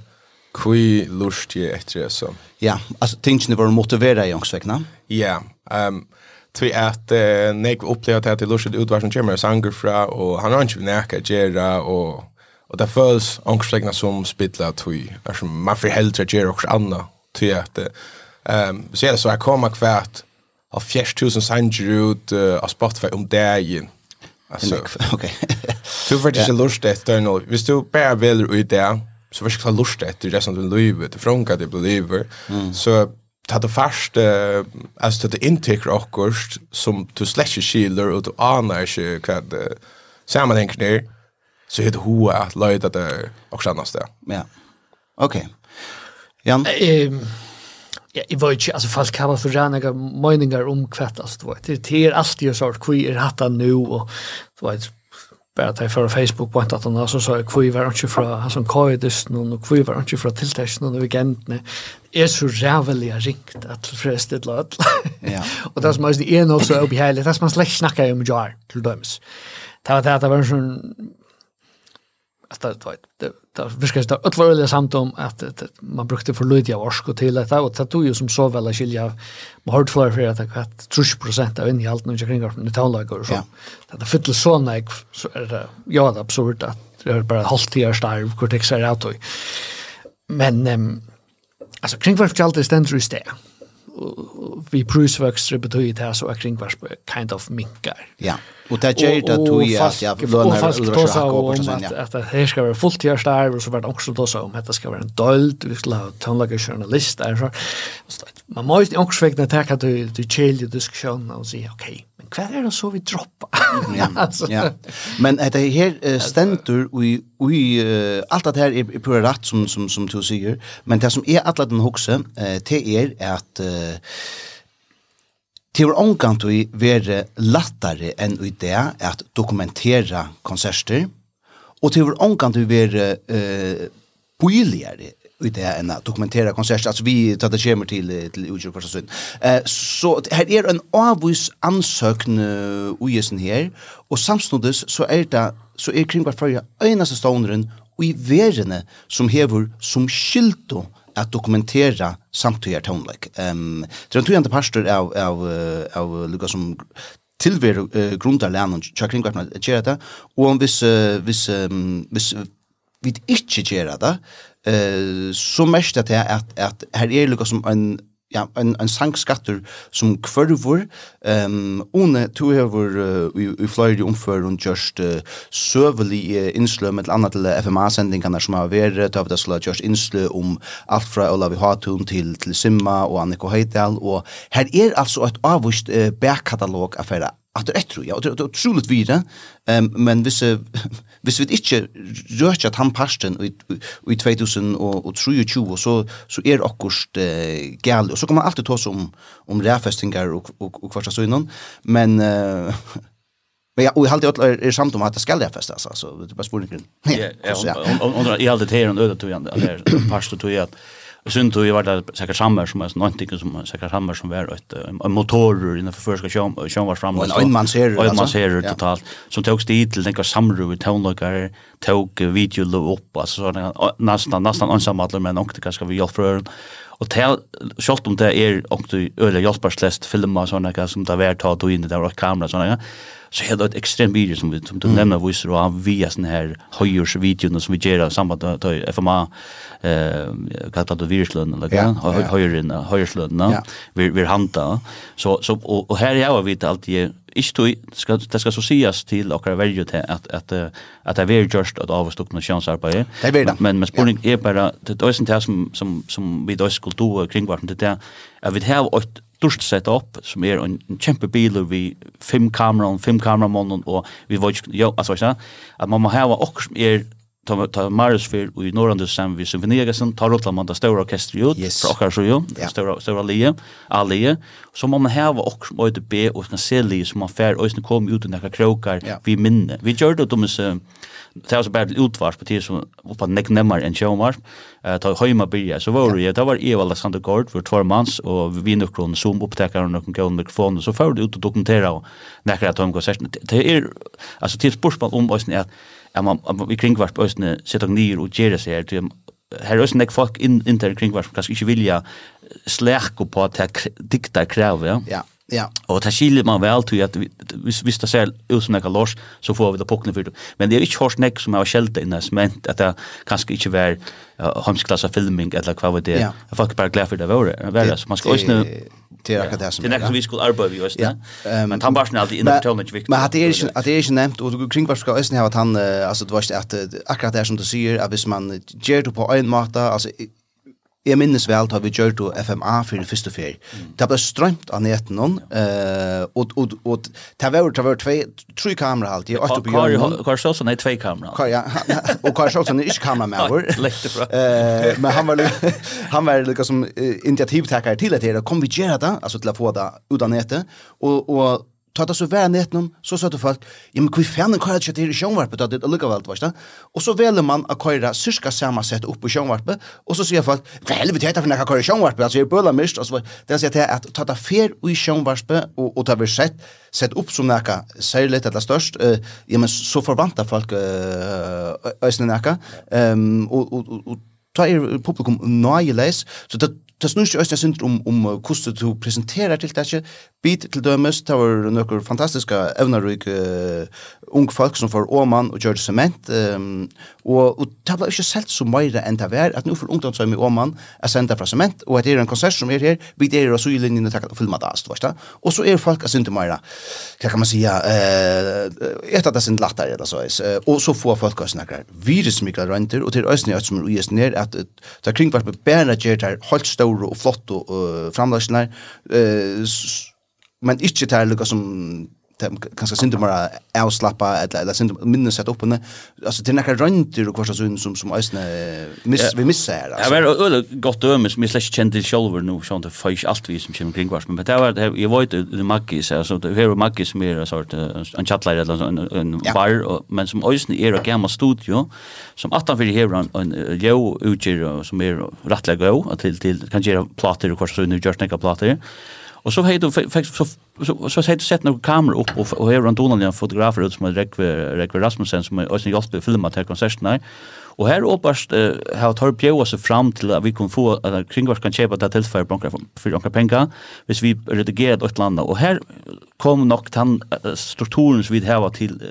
[SPEAKER 3] kui lust i etter det så.
[SPEAKER 4] Ja, altså tingene var motiverade jag också veckna.
[SPEAKER 3] Ja, um, tvi at uh, nek oppleva til at det lustet utvar som kommer sanger fra, og han har ikke vi nekka gjerra, og, og det føles ångsvekna som spidla tvi, altså man får heldre gjerra og anna, tvi at um, så er det så jeg kommer kvært av 4000 sanger ut uh, av Spotify om dagen, Alltså *laughs*
[SPEAKER 4] okej.
[SPEAKER 3] Du får inte lust efter nu. Visst du bara vill ut där så vart ska lust efter det som du lever det från kan det believer. Så ta det fast eh alltså det intryck och som du släcker skilder och du anar sig vad sammanhängen är så är det hoa att löjda det och annars det.
[SPEAKER 4] Ja. Okej. Jan?
[SPEAKER 5] Ehm Ja, jeg vet ikke, altså folk har for rene meninger om kvättas, du vet. Det är alltid ju sort, er hatt hatta nu og du vet, bara ta för Facebook på att han så så kvi var inte från han som kajdes någon och kvi var inte från tilltäschen under weekenden. Är så jävligt ringt att förresten ett lot. Ja. Och det som är det är nog så uppe här, det som man släck snackar om jar till döms. Det var det att det var en sån att det var det där viskas det att vara samt om att man brukte för lite av orsk och till detta och det tog ju som så väl skilja med hard flow för att att 30 procent av in i allt nu kring från det talar och så. Det det fyller så nek så är det ja det absurt att det är bara halvt år starv kortex är ut. Men alltså kring för allt det ständer ju stä vi prusvöxter betyder det här så kring vars kind of minkar.
[SPEAKER 4] Ja, och det gör det att du är att jag lönar
[SPEAKER 5] eller vad som om att, att det här ska vara fullt görs där och så var det också då så om att det ska vara en dold, vi skulle ha tonlaga journalist där så. Man måste också vägna tacka till till chill diskussion och säga okej, hva er det så vi droppa? *laughs*
[SPEAKER 4] ja, altså. ja. Men det her uh, stendur i, i uh, alt det her er, er rätt rett som, som, som du sier, men det som er atlet den hokse, uh, det er at uh, Det var omgant vi være lattare enn i det at dokumentera konserter, og det var omgant vi være uh, bøyligere i det enn å dokumentera konsert, altså vi tar det kommer til, til utgjør kvarsa sønn. Eh, så her er en avvis ansøkn ugesen her, og samsnoddes så er det, så er kring hver fyrir øyneste stånderen og i verene som hever som skyldo at dokumentera samtidig er Ehm Um, det er en tøyende pastor av, av, av Lukas som tilver uh, grundar lennon kring kvartna fyrir kjera det, og hvis, uh, hvis, um, hvis vi ikke gjør det, eh så mest det at at her er lukar som en ja en en sankskatter som kvørvor ehm um, one to have uh, i Florida omfør og just uh, serverly uh, inslö med annat til FMA sending kan där som har varit. Av det skulle just inslö om allt från Olavi Hatun til til Simma og Annika Heitel og her er altså et avvist uh, backkatalog af att det är tror jag det är otroligt vidare ehm men hvis hvis vi inte rörch att han pasten i 2000 och 2020 så så är det akkurst eh, gal och så kommer man alltid ta som om räfestingar och och och kvarta så innan men eh, Men jag och jag alltid är samt om att det ska det alltså så det bara spår.
[SPEAKER 2] Ja, ja, och och jag alltid här en öde tog jag där past tog jag att Jeg synes jo jeg var der sikkert sammen som er noen ting som sikkert sammen som var et motorer innenfor først skal sjøen var fremme.
[SPEAKER 4] Og en man ser det
[SPEAKER 2] och man ser det totalt. Som tog stil til tenker samru i tøvnløkker, tog video videoløp opp, altså nesten, nesten ansammadler, men ångte hva vi hjelpe for Og til, selv om det er ångte øyne hjelperslest filmer, sånn som det var tatt og inn, det var kamera, sånn så är det ett extremt video som, som du mm. nämner visar och via sån här höjers videon som vi gör i samband med FMA eh kallat det viruslön eller ja, höjren höjerslön vi vi hanta så så och, och här är jag vet alltid Ich tu ska det ska så sias till och välja till att att att det är just att avstå med chans arbete. Men men spårning är bara det är sånt som som som vi då skulle do kring vart det där. vi har här ett stort setup som är en, en kämpe bil vi fem kameror fem kameramän och vi var ju alltså så att man måste ha och som är ta ta Marius för i norrande sen vi symfoniagasen tar upp man det stora orkestret ut
[SPEAKER 4] yes.
[SPEAKER 2] för och så ju ja. stora stora lie allie så man har var också mode B och kan se lie som man fär och sen kom ut några krokar ja. vi minne vi gjorde det de så det var så bare utvars på tid som var nek nemmar enn sjåmarp, uh, ta høyma byrja, så var det, det var Eva Alexander Gård, vår tvar manns, og vi nukron zoom opptekar og nukron gøyne mikrofon, så får det ut og dokumentera og nekker at høyma konserten. Det er, altså, til spørsmål om oss, er at man i på òsne sitter og nyr og gjerra seg her, til her er nek folk inn, inn til kringvarp som kanskje ikke vilja slækko på at det diktar krav, ja?
[SPEAKER 4] Ja, Ja.
[SPEAKER 2] Och det skiljer man väl till att hvis hvis det ser ut som en lors så får vi det pockna för det. Men det är inte hårt näck som har skällt in det smänt att det kanske inte var uh, filming eller vad var det. Ja. Jag fick bara glad för det var det. Väl så man ska ju nu
[SPEAKER 4] till akkurat det som.
[SPEAKER 2] Det nästa vi skulle arbeta vi just det. Men han var snäll i den tonen viktigt.
[SPEAKER 4] Men att det är att det är nämnt och kring vad ska ösnen ha att han alltså det var att akkurat det som du säger att hvis man ger det på en måta alltså Jeg minnes vel da vi gjør det FMA for det første ferie. Det ble strømt av neten noen, og, og, og det var, det var tve, tre kamera alltid, og åtte på hjørnet.
[SPEAKER 2] Kar Sjåsson er tve kamera.
[SPEAKER 4] Kar, ja, og Kar Sjåsson er ikke kamera med vår.
[SPEAKER 2] Lekte bra.
[SPEAKER 4] men han var, *laughs* han var liksom uh, initiativtekere til det her, kom vi gjøre det, altså til å få det ut av netet, og, og ta det så vær netten, så sa det folk, ja, men hvor fjernen kører ikke til sjønvarpet, da det er väl veist det? Og så väljer man å köra cirka samme sett opp på sjønvarpet, og så sier folk, hva helvete heter for når jeg kører sjønvarpet, altså jeg bøler mist, og så det sier til at ta det fer i sjønvarpet, og, og ta vi sett, sett opp som nekka, särskilt eller størst, uh, ja, men så forventer folk uh, øsne nekka, um, og, og, og, og ta er publikum nøyeleis, så det det snur ikke øyne synder om, om hvordan du presenterer til det ikke. Bit til dømes, det var noen fantastiske evnerøyke uh, ung folk som får åman og gjør sement, um, og, og det var ikke selv så mye enn det var, at nå får ungdomshøyme åman er sendt fra sement, og at det er en konsert som er her, vi der og så i linjen og takker filma det, du vet det, og så er folk er til mye, hva kan man si, uh, et av det er sint latter, eller så, uh, og så får folk og snakker virusmikler rønter, og til øyne som er uges ned, at uh, det er kringvart med bæra gjør det her, holdt store og flott og uh, framlagsene, uh, men ikke til er lukka som kanskje synd bara å avslappe eller, eller synd om minne sett upp henne. Alltså til nekka rønter og kvarsa sunn som, som æsne miss, vi missar här
[SPEAKER 2] altså.
[SPEAKER 4] Jeg
[SPEAKER 2] var öle gott øyla som jeg slett kjent til sjolver nå sånn det vi som kommer kring kvars men det var jeg var ikke det maggi så så det var maggi som er sort en chatleir eller så en bar men som æsne är og gammal studio som att han vill hever en jo utger som är rättliga gå till till kan göra plattor och kvarsa sunn og några sunn Och så hade du så så så hade du sett några kameror upp och och här runt Donald en fotograf ut som Rekve Rekve Rasmussen som också hjälpte filma till konserten Och här hoppas har tar Pio så fram till att vi kan få att kringvars kan köpa det till för banker för onka pengar hvis vi redigerar ett land och här kom nog tan strukturen som vi har till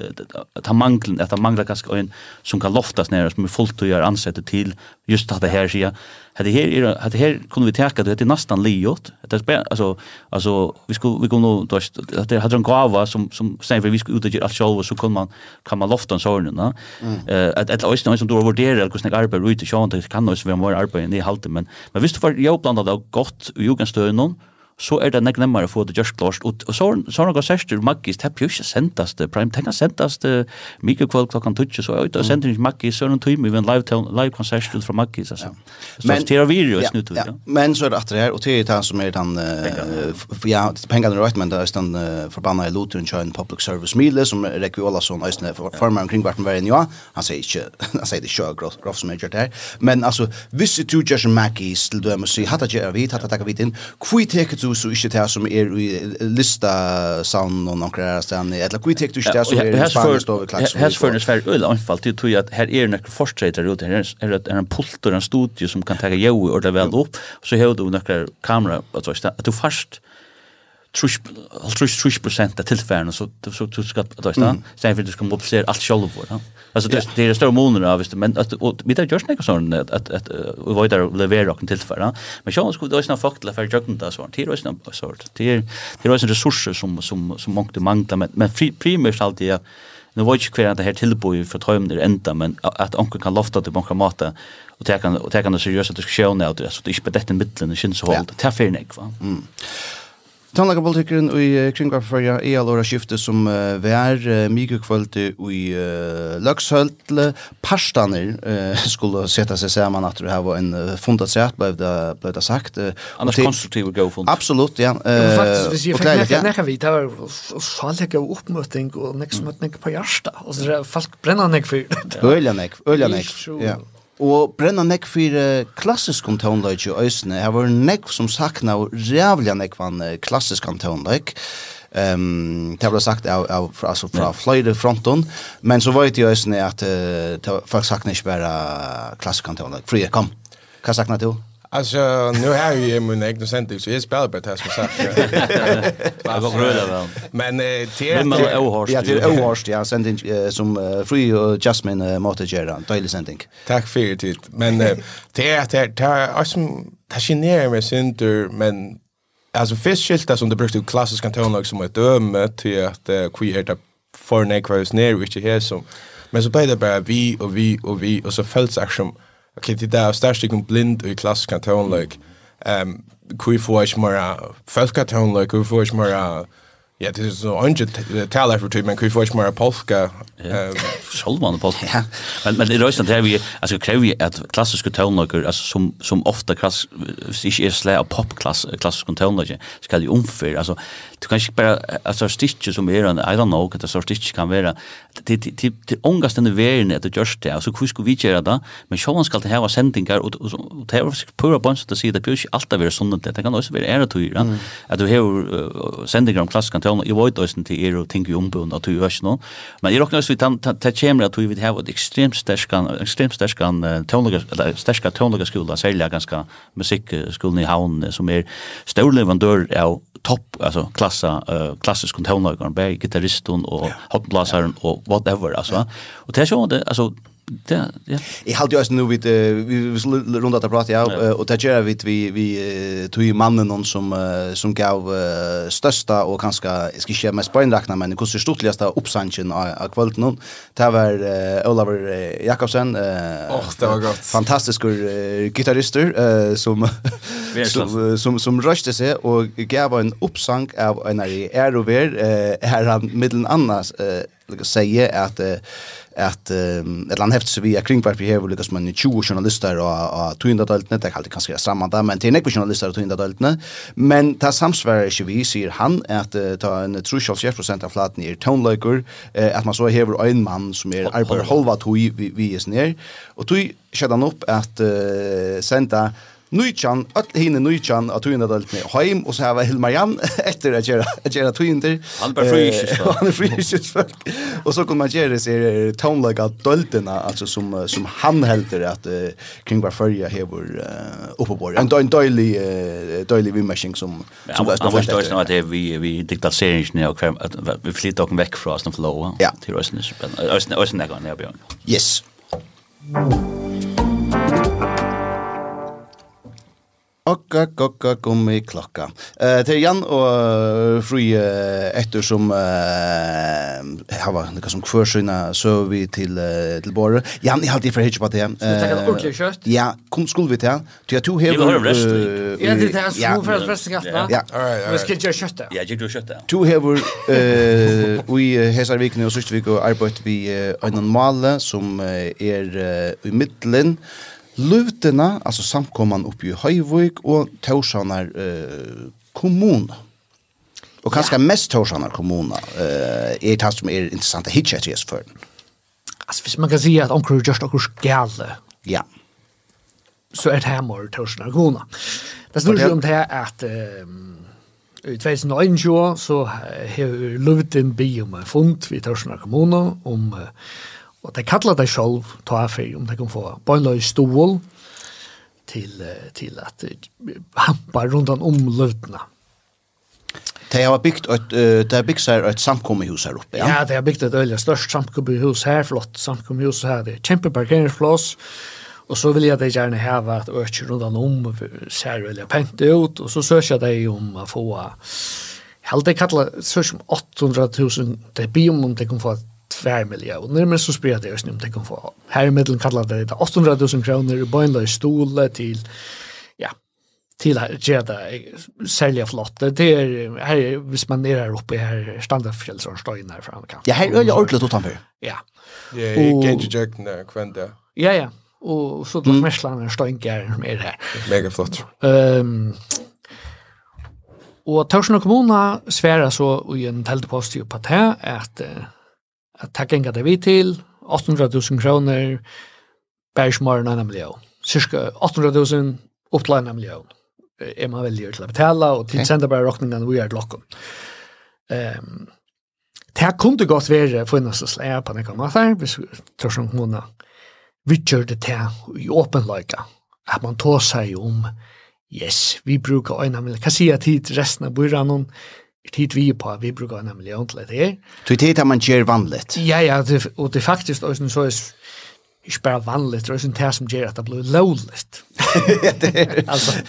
[SPEAKER 2] att mangeln att manglar kanske en som kan loftas ner som är fullt att göra ansättet till just att det här sker hade här är hade här kunde vi täcka det är nästan liot det är alltså alltså vi skulle vi kunde då att det hade en gåva som som säger vi skulle ut och göra show så kan man kan man lofta en sån va eh att att ösnen som då värderar hur snägg arbete ut och sånt det kan nog vara mer arbete i halten men men visst för jag blandar det gott i jugendstöden någon så er det nekk nemmere å få det gjørst klart. Og og så er det noe særstyr maggis, det er jo ikke sendast, prime, tenk å sendast uh, mye kveld klokken tutsi, så er det sender ikke maggis, så er det en time ved en live live konsert ut fra maggis, altså. Så det er virus nu,
[SPEAKER 4] ja. ja. Men så er det at det her, og det er det som er den, uh, ja, pengene er rett, men det er den uh, forbanna i Lutheran Kjøen Public Service Mile, som Rekvi Olasson, Øystein, formar omkring hvert verden, ja, han sier ikke, *laughs* han sier det ikke grovt grov som er gjort her, men altså, hvis du gjør som maggis, til du er med å si, hatt at gjør vi, hatt at gjør vi, hatt at gjør vi, du så ikke det som er i lista sound og noen kreier stedet, eller hvor tek du ikke det som er i spanisk og klagsmål?
[SPEAKER 2] Her fører det svært øyla anfall til tog at her er noen forstreiter ute, her er en pult og en studie som kan ta jo og det vel opp, så har du noen kamera, at du fast 30% av tillfällena så så du ska att då stan sen vill du ska mobilisera allt själv för va alltså det det är stora månader av visst men att vi där görs något sånt att att vi var där leverera och tillfälla men jag skulle då sna faktiskt för jag kunde så det är sån sort det är det är resurser som som som många manglar men men primärt allt det Nu var ju kvar det här tillboj för tömner ända men att onkel kan lofta till banka mata och ta kan och ta kan det seriösa diskussioner det så det är inte på detta mitten syns håll det är för va.
[SPEAKER 4] Mm. Tannlakapolitikeren i kringvarperførja er allora skiftet som uh, vær uh, mikrokvölde i uh, Løkshøldle. Parstaner uh, skulle sette seg saman at du har en uh, fundat sett, ble det, ble det sagt. Uh,
[SPEAKER 2] Annars konstruktiv og god fund.
[SPEAKER 4] Absolutt, ja.
[SPEAKER 5] Uh, faktisk, hvis jeg fikk nekka, nekka vidt, det var særlig av oppmøting og nekka som et nekka på hjärsta. Og så er det folk brenner nekka for
[SPEAKER 4] det. Ølja nekka,
[SPEAKER 5] ølja nekka,
[SPEAKER 4] ja. Og brenna nekk fyrir klassisk om tånløyk i Øysene. Her var nekk som sakna og rævlig nekk van klassisk om Ehm, Um, det ble sagt av, av, altså fra yeah. fløyre fronten, men så var det i Øysene at uh, folk sakna ikke bare klassisk om tånløyk. Kom. Hva sakna du?
[SPEAKER 3] Alltså nu har ju min egen sändning så jag spelar bara test som sagt. *laughs*
[SPEAKER 2] Jag var röd av
[SPEAKER 3] Men det är
[SPEAKER 4] Ja, det är ohorst ja, sending som free adjustment motorgeran, daily sending.
[SPEAKER 3] Tack för det. Men det är det är alltså fascinerar mig synter men alltså fiskskyltar som det brukar klassiska tonlag som ett döme till att queer för nekvars ner vilket är som men så blir det bara vi och vi och vi och så fälls action okay, det där största kan blind i klass kan like ehm um, kui for smara folk kan ta hon like kui for Ja, det er så ønske taler for tid, men kan vi få ikke mer polska?
[SPEAKER 2] Sjolvmann *laughs* polska, ja. Men, men i Røysland er vi, altså krever vi at klassiske tøvnlager, altså som, som ofte klass, hvis ikke er slag av popklassiske tøvnlager, skal de omfyr, altså du kan ikke bare, altså stikker som er, I don't know, at det stikker kan være, det er ångast denne verden at det det, altså hvor ska vi gjøre det, men showen skal det hava sendingar, og, og, det er faktisk pura bønns at det sier, det blir ikke alltid være sånn, det kan også være æretøyre, at du har sendingar om klassiske kommunikation i void och till er och tänker ju ombund att du görs någon. Men jag också vi tar chamber att vi vill ha ett extremt starkan extremt starkan tonliga starka tonliga skola sälja ganska musikskolan i Havn som är stor leverantör av topp alltså klassa uh, klassisk tonlagar, gitarristen och ja. hoppblasaren och whatever alltså. Och det är så det alltså Det, ja.
[SPEAKER 4] Jag hade ju nu vid vi runda att prata ja och det gör vi vi vi tog ju mannen någon som som gav största och kanske ska ske mest poängräkna men hur stortligaste uppsanchen av kvällen någon det var Oliver Jakobsen
[SPEAKER 3] Åh det var gott
[SPEAKER 4] fantastisk gitarrister som som som, som röste sig och gav en uppsang av en är och ver här han mellan annars lika säga att att ett land häfts vi är kring vi här lika som en 20 journalister och och tvinda dalt net jag kallar kanske samma där men till nekvision journalister och tvinda dalt net men ta samsvär är vi ser han att ta en trucial chef procent av flatten i tone liker att man så här en man som är arbetar halva tog vi vi är ner. Och tog skedde han upp att sända Nujjan, öll hinne Nujjan att tog in det med heim, och så här var Hilmar Jan efter att göra att göra
[SPEAKER 2] Han er Han bara folk.
[SPEAKER 4] Han er frysigt folk. Og så kommer man göra sig tonlaga dolterna altså som som han helder att uh, kring var förja här uh, uppe på. En dålig døylig, uh, døylig vimmashing som
[SPEAKER 2] ja, som var snart första att, att det vi vi diktaseringen och att vi flyttar och väck från oss den flow ja. till oss nu. Oss oss där går ner Björn.
[SPEAKER 4] Yes. Mm. Okka, kokka, gummi, klokka. Uh, det er Jan og uh, Fri uh, etter som uh, hava noe som kvørsøyna så vi til, uh, til Båre. Jan, jeg halte i for hitje på det.
[SPEAKER 5] Uh, Skal vi takke det ordentlig kjøtt?
[SPEAKER 4] Ja, kom, skulle vi til. Du har to hever...
[SPEAKER 2] Vi har rest.
[SPEAKER 5] Ja, det er som for at resten gatt, va?
[SPEAKER 4] Ja.
[SPEAKER 5] Vi skal gjøre kjøttet.
[SPEAKER 2] Ja, jeg gjør du kjøttet.
[SPEAKER 4] To hever uh, i Hesarvikene og Søstervik og arbeid vi uh, Øynan Male som uh, er uh, i middelen. Uh, Luvtena, altså samkomman oppi i Høyvøk og Torsanar eh, kommuna. Og kanskje ja. mest Torsanar kommuna eh, er det som er interessant å hitje etter for den.
[SPEAKER 5] Altså, hvis man kan si at omkring just okkur skjale,
[SPEAKER 4] ja.
[SPEAKER 5] så er det her mor Torsanar kommuna. Det står ikke om det at um, i 2021 så har Luvten by om en fund vid Torsanar kommuna om uh, Og de kallar det sjálv ta affär, om de kan få bøyla i stål til, til at hampa rundan om løtna.
[SPEAKER 4] De har byggt et, uh, de har byggt seg et samkommehus her oppe, ja?
[SPEAKER 5] Ja, de har byggt et øyelig størst samkommehus her, flott samkommehus her, det er kjempeparkeringsplass, og så vil jeg de gjerne heve at øyne rundan om ser øyelig pent ut, og så søker de om å få Helt det kallar så 800 800.000 det biom om det kan få 2 miljoner, men så spyrir det om det kan få. Her i middelen kallar det 800 000 kroner i i stole til, ja, til å gjøre det særlig flott. Det er, her, hvis man er her oppe, her standardfjell som står inn her fra Amerika.
[SPEAKER 4] Ja, her er det ordentlig utenfor.
[SPEAKER 5] Ja.
[SPEAKER 3] Ja, jeg i Gengjøkken, kvendt det.
[SPEAKER 5] Ja, ja. Og så det er Mersland er støyngjær som er her.
[SPEAKER 3] Mega flott.
[SPEAKER 5] Um, og Torsen og kommuna sværa så i en teltepost på det at uh, at takk enga det vi til, 800.000 kroner, bærsmaren en million. Cirka 800.000 opplein en million. Er man velger til å betale, og til sender bare råkningen vi er til åkken. Um, det her kunne godt være for en slags leie på noen måter, hvis vi tror som kommune vidtjør det til i åpen åpenløyga, at man tar seg om, yes, vi bruker en million, hva sier jeg til resten av byrån, tid vi på, vi brukar nämligen til det. her.
[SPEAKER 4] Så det er man gjør vanligt.
[SPEAKER 5] Ja, ja, det, og det er faktisk også så er ikke bare vanligt, det er ikke det som gjør at det blir lovligt. altså,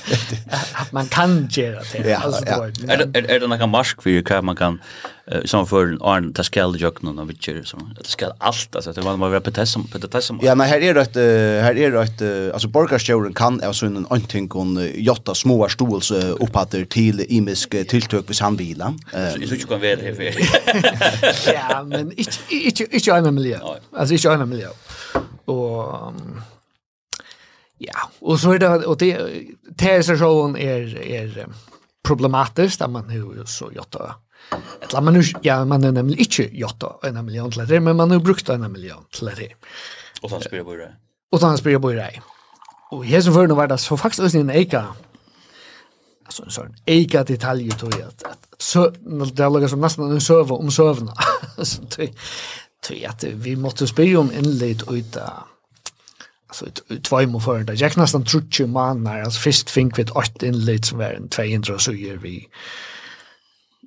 [SPEAKER 5] at man kan gjøre det.
[SPEAKER 4] Ja,
[SPEAKER 5] altså,
[SPEAKER 4] ja.
[SPEAKER 2] Er, er, er det noen marsk for hva man kan i för Arn ta skall jöknen och witcher så det ska allt alltså det var man var på test som på test som
[SPEAKER 4] Ja men här är det ett här är det ett alltså borgarstjorden kan alltså en anting kon jotta små stols upphatter till imisk tilltök vid
[SPEAKER 2] samvila. Så så kan väl här. *laughs*
[SPEAKER 5] Ja men inte inte inte
[SPEAKER 2] en
[SPEAKER 5] miljö. Alltså inte en miljö. Och Ja, och så är det och det TSR-showen är är problematiskt att man hur så jotta Eller man er, ja, man er nemlig ikke gjort en million til det, men man har brukt en million til det.
[SPEAKER 2] Och sen jeg på
[SPEAKER 5] det. så sen spelar på det. Og här som förr var det så faktiskt en eka altså en sån eka detalj tror jeg, at, at så det lägger som nesten en server om serverna. *laughs* så det tror jeg at vi måtte spela om innleid ut av alltså två mål för det. Jag nästan tror ju man alltså först fink vid åt inlägg som var en 200 så gör vi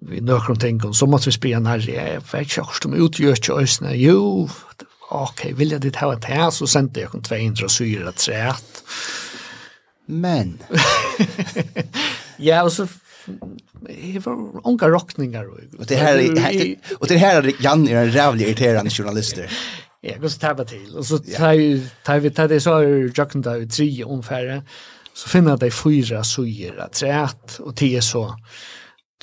[SPEAKER 5] vi nøkron ting, så måtte vi spille en herre, jeg vet ikke hvordan de utgjør til øsene, jo, ok, vil jeg ditt ha et her, så sendte jeg 200 syre træt.
[SPEAKER 4] Men.
[SPEAKER 5] ja, og så Det var unga rockningar.
[SPEAKER 4] Og det her, og det her er Jan er en rævlig irriterende journalister. *laughs*
[SPEAKER 5] Ja, jag går så tabba till. Och så tar vi tar det så är Jokenda i tre omfärre. Så finner de fyra suger att trätt och tio så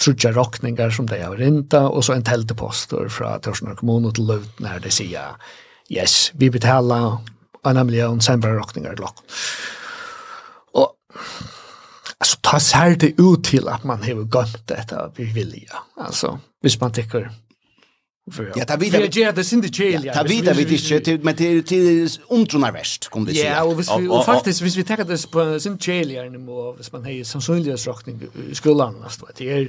[SPEAKER 5] trutja rockningar som de har rinta och så en tälteposter från Torsnor kommun till Lund när de säger yes, vi betalar en miljon sämre rockningar lock. Och alltså ta sig det ut till att man har gått detta vi vill ja. Alltså, hvis man tycker
[SPEAKER 4] Ja, ta vid.
[SPEAKER 5] Ja, det synd det chill.
[SPEAKER 4] Ta vid vi det till men till till omtronar väst kom det
[SPEAKER 5] Ja, och vis vi faktiskt vis vi tar det på sin chill här nu vis man har sannsynlighets rockning i skolan nästa vet. Det är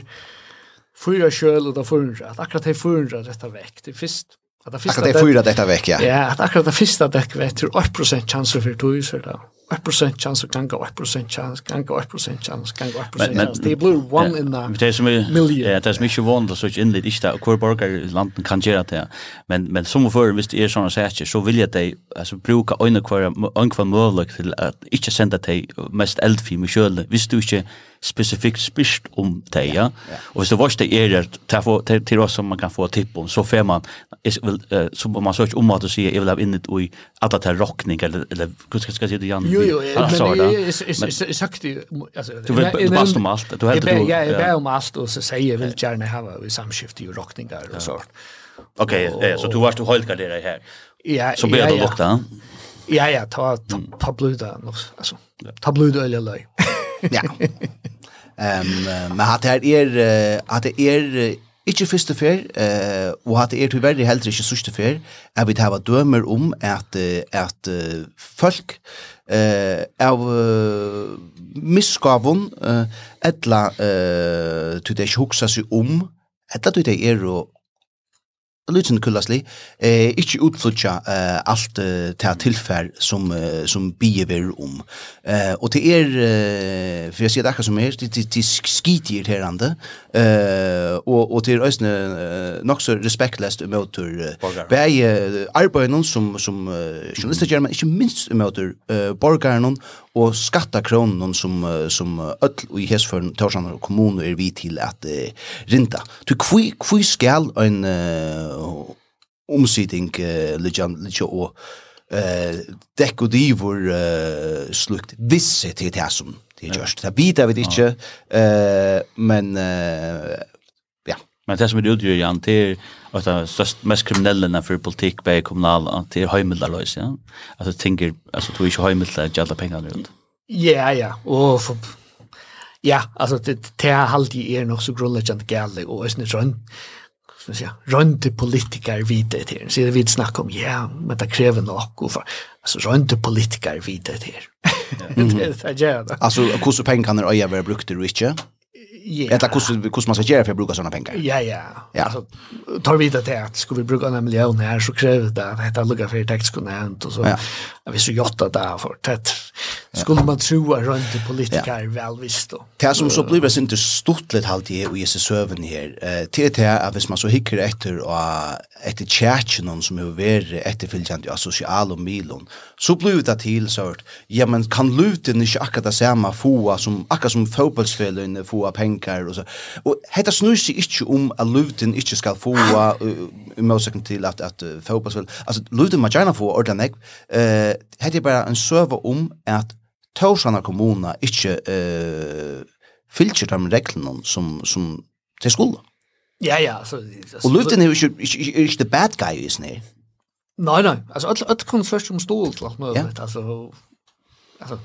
[SPEAKER 5] fyra köl och då förundra. Att akkurat det förundra detta veck. Det först att det första
[SPEAKER 4] Akkurat det förundra detta veck, ja.
[SPEAKER 5] Ja, att akkurat det första däck vet 8 chans för tog så där. 1% chance kan gå 1% chance kan gå 1% chance kan
[SPEAKER 2] gå
[SPEAKER 5] 1% chance. Det blir one in the
[SPEAKER 2] det som
[SPEAKER 5] är
[SPEAKER 2] ja det som inte vanligt så in det? Inte kvar borgar i landet kan göra det? Men men som för visst är såna saker så vill jag dig alltså bruka en kvar en kvar möjlighet till att inte sända dig mest eldfim i köl visst du inte specifikt spyrst om det, ja. og hvis det var det är det till oss som man kan få tipp om, så får man, så man söker om att sier, jeg vil ha in det i alla det här rockning, eller eller hva ska jeg si det, Jan?
[SPEAKER 5] Jo, jo, men jag sagt det, alltså,
[SPEAKER 2] du
[SPEAKER 5] vill
[SPEAKER 2] bast om allt, du
[SPEAKER 5] heldur
[SPEAKER 2] du...
[SPEAKER 5] Ja,
[SPEAKER 2] jag
[SPEAKER 5] ber om alt, og så sier jeg vill gärna ha samskifte i rockningar och sånt.
[SPEAKER 2] Okej, så du varst du höjtgarderar här.
[SPEAKER 5] Ja,
[SPEAKER 2] så blir
[SPEAKER 5] det
[SPEAKER 2] lukta.
[SPEAKER 5] Ja, ja, ta ta bluda, alltså. Ta bluda eller löj.
[SPEAKER 4] Ja. *laughs* men at det er, at det er Ikke første fer, eh, og at det er tyverre heller ikke sørste fer, er vi hava dømer om at, at folk eh, av uh, misgavun eh, etla eh, til det ikke huksa seg om, etla til det er å lutsen Kullasli eh ikkje utflutja eh, alt eh, ta tilfær som eh, som biver om. Eh og til er eh, for jeg sier det akkurat som er til til, til skitir herande. Eh og og til øysne eh, nokso respektløst motor
[SPEAKER 2] eh,
[SPEAKER 4] bei uh, arbeidnon som som uh, journalister german ikkje minst motor uh, borgarnon og skattakronen som, som öll og i hesføren og kommune er vi til at uh, rinta. Du, hvi, hvi skal en uh, omsiding uh, litt og eh dekk og divor uh, slukt visse til det som det er gjørst. Det vet jeg vet ikke, eh, men eh, ja.
[SPEAKER 2] Men det som er utgjør, Jan, det er att det störst mest kriminella när för politik på kommunala till hemmelös ja. Alltså tänker alltså tror jag hemmel att jalla pengar runt
[SPEAKER 5] ja ja. Och ja alltså det det har halt i er nog så grundläggande gälle och är sån som säga runt politiker vidare till så det vi snackar om ja men det kräver nog och för alltså runt politiker vidare till det är *laughs* det
[SPEAKER 4] alltså hur så kan är över brukte brukt inte
[SPEAKER 5] Ja.
[SPEAKER 4] Eller hur man ska göra för att bruka sådana pengar.
[SPEAKER 5] Ja, ja.
[SPEAKER 4] ja.
[SPEAKER 5] Alltså, tar vi det till att ska vi bruka en miljon här så kräver det att detta lugga för textkonent och så.
[SPEAKER 4] Ja.
[SPEAKER 5] ja vi så jotta där för tätt. Skulle man tro att runt politiker väl visst då.
[SPEAKER 4] Det som så blir det inte stort lite halt i och i söven här. Eh till det att hvis man så hickar efter och efter churchen som är över efter fylljande av social och milon så blir det till så att ja men kan luten inte akkurat samma få som akkurat som fotbollsspelare få pengar pengar och så. Och hetta snur sig inte om att Luton inte ska få i måsaken till att att fotbollsväl. Alltså Luton man gärna få ordentligt. Eh hade bara en server om att Torsana kommuna inte eh fylgjer de reglene som, som de skulle.
[SPEAKER 5] Ja, ja. Så, altså,
[SPEAKER 4] og Luton er jo ikke, ikke, the bad guy is sned.
[SPEAKER 5] Nej nej, alltså att att kan først om stål til alt mulig. Ja. Altså, altså,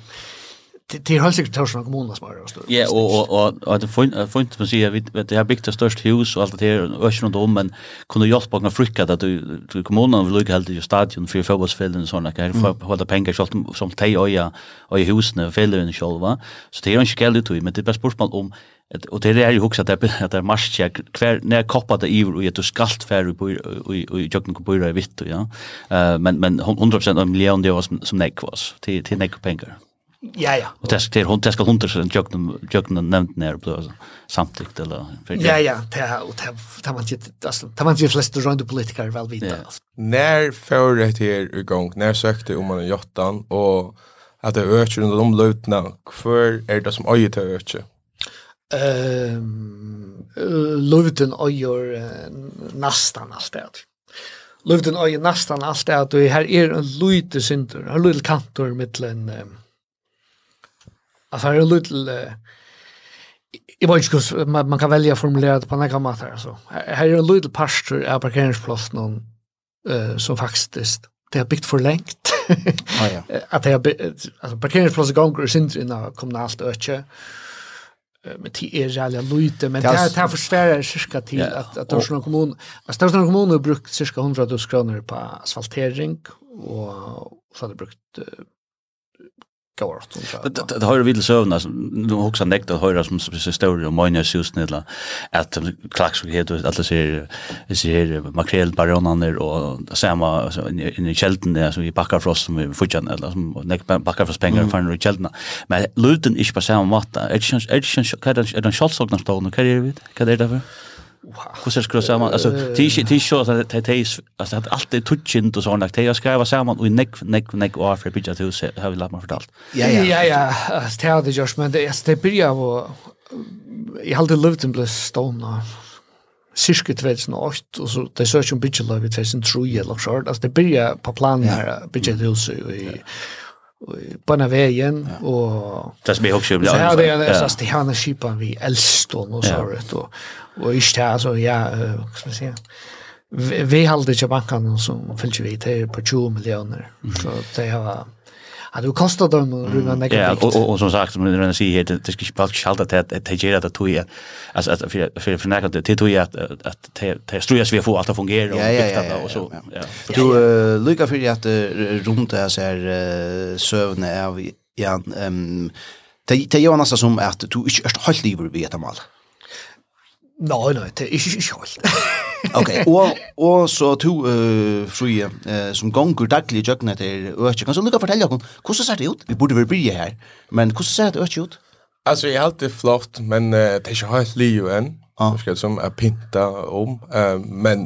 [SPEAKER 5] till helt säkert Torsland kommun som har störst.
[SPEAKER 2] Ja, och och och att fint fint man säger vi det har byggt det störst hus och allt det här och öskan om men kunde hjälpa några frycka att du till kommunen vill lucka helt i stadion för fotbollsfällen och såna kan få hålla pengar själv som tej oja och i husen och fällen själva. Så det är inte skäl ut men det är bara spörsmål om och det är ju också att det att det marsch jag kvar när koppade det och jag du skalt färre på i i jocken på i vitt ja. Men men 100% av miljoner det var som som näck var. Till till näck pengar.
[SPEAKER 5] Ja, ja.
[SPEAKER 2] Och det ska hon det ska hon sen jökna jökna nämnt ner på samtidigt eller
[SPEAKER 5] Ja, ja, det och det det man inte alltså det man inte flest runt politiker väl vita.
[SPEAKER 3] När för det här igång, när sökte om man jottan och att det ökar under de lutna för är det som öjet till ökar.
[SPEAKER 5] Ehm luten öjer nästan alltid. Luten öjer nästan alltid att det här är en liten synter, en liten kantor mellan Alltså det är lite Jag vet inte man, man kan välja att formulera det på några annan mat här. Så. Här är en liten pastor av parkeringsplatsen uh, som faktiskt det har byggt för längt.
[SPEAKER 4] ah, ja. *laughs*
[SPEAKER 5] att det har byggt, alltså parkeringsplatsen gånger och synder innan kommunalt öke. Men det är jävla lite, men det här, det här försvärar cirka till
[SPEAKER 2] ja,
[SPEAKER 5] att, att Torsland kommun, alltså Torsland kommun har brukt cirka 100 000 kronor på asfaltering och så har det brukt uh, går
[SPEAKER 2] åt. Det har ju vill sövna som de också nekt att höra som så stor och många sjus nedla att klax vi heter att det ser ser makrel baronaner och samma alltså i kälten där så vi backar frost som vi futjan eller som nekt backar frost pengar för i kälten. Men luten är på samma matta. Är det är det kan det är det stå stående kan det vet kan det därför. Hur ska skruva samman? Alltså tisch tisch så att det det alltså att allt är touchint och sånt där. Jag skriva samman och neck neck neck och för pitcha till så har vi lagt mig fortalt.
[SPEAKER 5] Ja ja. Ja ja. Alltså det hade just men det är det blir av jag hade levt en bless stone då. Cirka 2008 och så det söker en bitch love i 2003 eller så. Alltså det blir på plan här bitch till så i på den vägen och
[SPEAKER 2] det som är också blir
[SPEAKER 5] så här det är så att han är skipan vi Elston och så rätt och och just här så ja vad ska man säga? Vi håller ju banken som fyllde vi till på 20 miljoner. Så det har Ja, det kostar dem att rymma
[SPEAKER 2] mycket
[SPEAKER 5] Ja,
[SPEAKER 2] och, och, och som sagt, som du redan säger, det, det ska inte bara skalta till att det ger att det alltså att för för för näka det tog att att det strujas vi får allt att fungera och bygga och så.
[SPEAKER 4] Ja. Du lycka för att runt det så här sövne av ja, ehm det det gör nästan som att du inte är helt lever vid ett mål.
[SPEAKER 5] Nej, nej, det är inte helt. *laughs*
[SPEAKER 4] Okej. Och och så to eh frie eh som gånger dagligt jökna till jag Kan så lukka fortälja kon. Hur så ser det ut? Vi borde väl bli här. Men hur ser det ut ut?
[SPEAKER 3] Alltså jag har alltid flott men uh, det är ju helt liv än.
[SPEAKER 4] Ah.
[SPEAKER 3] Jag ska som är pinta om uh, men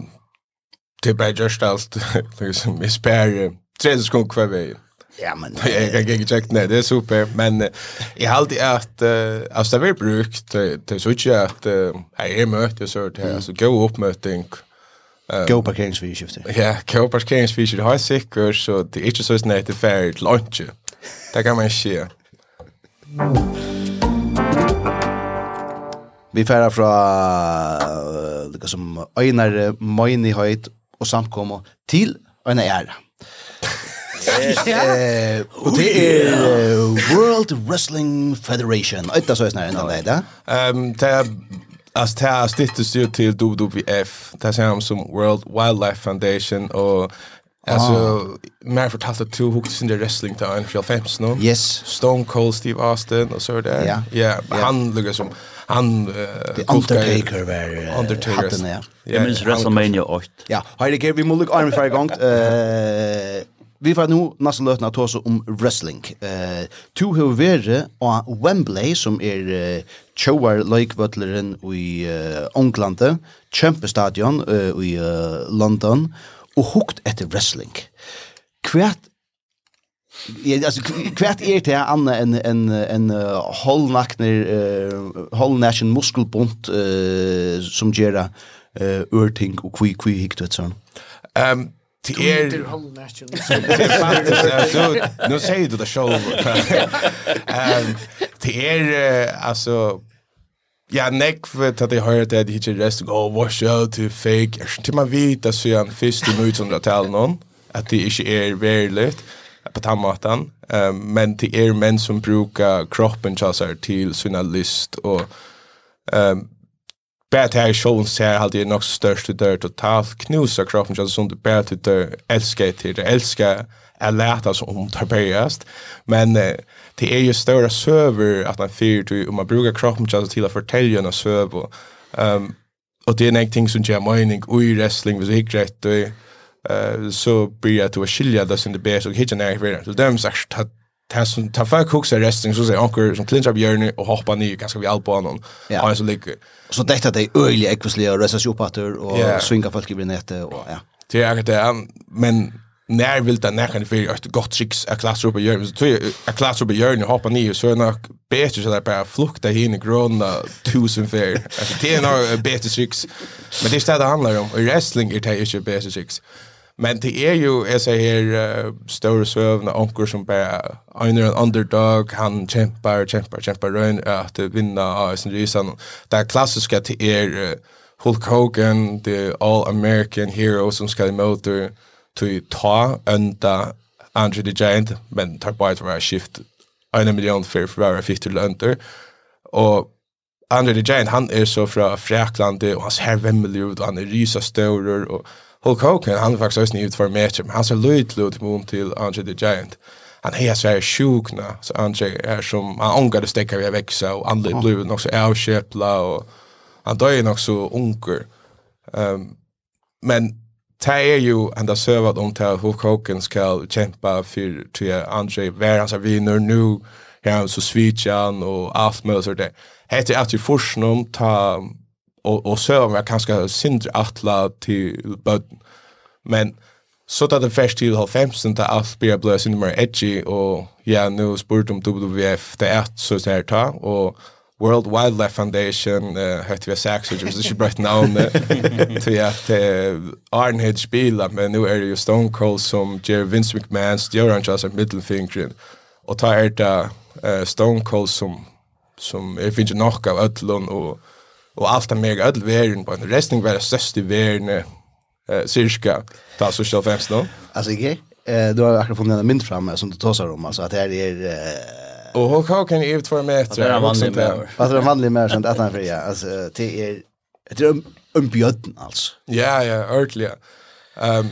[SPEAKER 3] det är bara just allt *laughs* liksom vi spär 30 sekunder kvar vägen.
[SPEAKER 4] Ja, men... *laughs*
[SPEAKER 3] jag kan inte checka det, det är super. Men jag har alltid att, uh, alltså det har vi brukt till så inte att uh, här är möte så här, mm. alltså gå upp.
[SPEAKER 4] Um, gå parkeringsfyrskifte.
[SPEAKER 3] Ja, gå parkeringsfyrskifte, det har jag säkert, så det är inte så snett det färdigt lunch. Det kan man inte göra.
[SPEAKER 4] Vi færa fra uh, som Øynar Møyni og samkommer til Øynar Æra. Eh, och det är World Wrestling Federation. Etta så är snarare än det där.
[SPEAKER 3] Ehm, det Alltså det här stittas ju till WWF. Det här ser som World Wildlife Foundation och Alltså, mer fortalt att två hooks in the wrestling till en fjall fems nu.
[SPEAKER 4] Yes.
[SPEAKER 3] Stone Cold Steve Austin och så där.
[SPEAKER 4] Ja.
[SPEAKER 3] Ja, han lukar som, han...
[SPEAKER 4] The Undertaker var
[SPEAKER 3] Undertaker.
[SPEAKER 4] hatten, ja.
[SPEAKER 2] Jag minns WrestleMania 8.
[SPEAKER 4] Ja, här är det vi må lukka armen för gång. *laughs* Vi får nu nästan lötna att oss om wrestling. Eh, to hur vere och Wembley som är eh, Chowar Lakevötleren i eh, Ånglande, Kjempestadion uh, i uh, London och hukt efter wrestling. Kvärt Ja, alltså kvärt är det anna en en en hållnackner uh, hållnation muskelbunt uh, som gera uh, örting och kvi kvi hikt vet sån.
[SPEAKER 3] Ehm um, Det är *laughs* nu säger du det show. Ehm det är alltså Ja, nek för att jag hörde att det hittar resten av wash out to fake. Jag tror man vet att så är en fisk i 1900-tal någon. Att det inte är verligt på tandmatan. Um, men det er män som brukar kroppen till sina list. Och, um, Bara det här showen så här hade ju nog störst i dörr totalt. knusa kroppen just som du bara till dörr. Älskar till det. Älskar är läta alltså om det börjast. Men det är ju större server att man fyr till om man brukar kroppen just till att fortälja en server ehm och det är någonting som jag mening. Och i wrestling, was jag gick rätt. eh så blir jag att skilja det som det bäst. Och hitta när jag vill. Så dem sagt en det som tar för hooks arresting så säger onkel som clinch up björne och hoppar ner ganska vi allt på honom. Ja. Och så ligger.
[SPEAKER 4] Så detta det är öjliga ekvisliga och resa uppåter och yeah. svinga folk i nätet och ja.
[SPEAKER 3] Det är det men när vill det när kan det för ett gott chicks a klass upp i så tror jag a klass upp i jörn hoppa ner så är nog bättre så där bara flukta in i grönna tusen fair. Alltså det är nog bättre chicks. Men det är det handlar om. Och wrestling är det ju bättre chicks. Men det är ju jag säger uh, större sövn onker som bare en en underdog han kjemper, kjemper, kämpar kämpar at det vinner av sin rysen. Det er klassiske til er Hulk Hogan, the All American Hero som skal ska emot till ta ända Andre the Giant men tar bare til å være skift en million for å være skift til lönder. Og Andre the Giant han er så fra Fräklande og han ser vemmelig ut og han er rysa störer og Hulk Hogan, han er faktisk også nytt för matchen. Han ser løyt løyt mot til Andre the Giant. Han är så här sjukna. Så Andre er som, han unger det stekker vi växa och andra blev nok så avkjepla, og han døy nok så unger. Um, men det är ju ända søvat om til Hulk Hogan skal kämpa for til Andre, hver hans er vinner nu. han så svitsjan og alt allt så det Hette at vi forskning ta og och så var kanske synd atla til but men så där det först til halv fem sen där allt blir blös in mer edgy og ja nu spurt om WWF det är så så ta og World Wildlife Foundation eh hette vi sex så det skulle brett namn till att Ironhead spela men nu er det *laughs* ju Stone Cold som Jerry Vince McMahon stjør han ikke Joran Joseph og ta er det Stone Cold som som er finns nok av ödlon og og alt er meg ødel verden på en wrestling var det største i verden eh, cirka, ta social selv nå.
[SPEAKER 4] Altså ikke, eh, du har akkurat funnet en mynd framme som du tåsar om, altså at det her er... Eh,
[SPEAKER 3] Og Hulk kan jeg ut for meter.
[SPEAKER 2] Det er en vanlig mer.
[SPEAKER 4] at Det er en vanlig mer, sånn at han fri Altså, det er, det er en umbjøden, altså.
[SPEAKER 3] Ja, ja, ordentlig, ja. Um,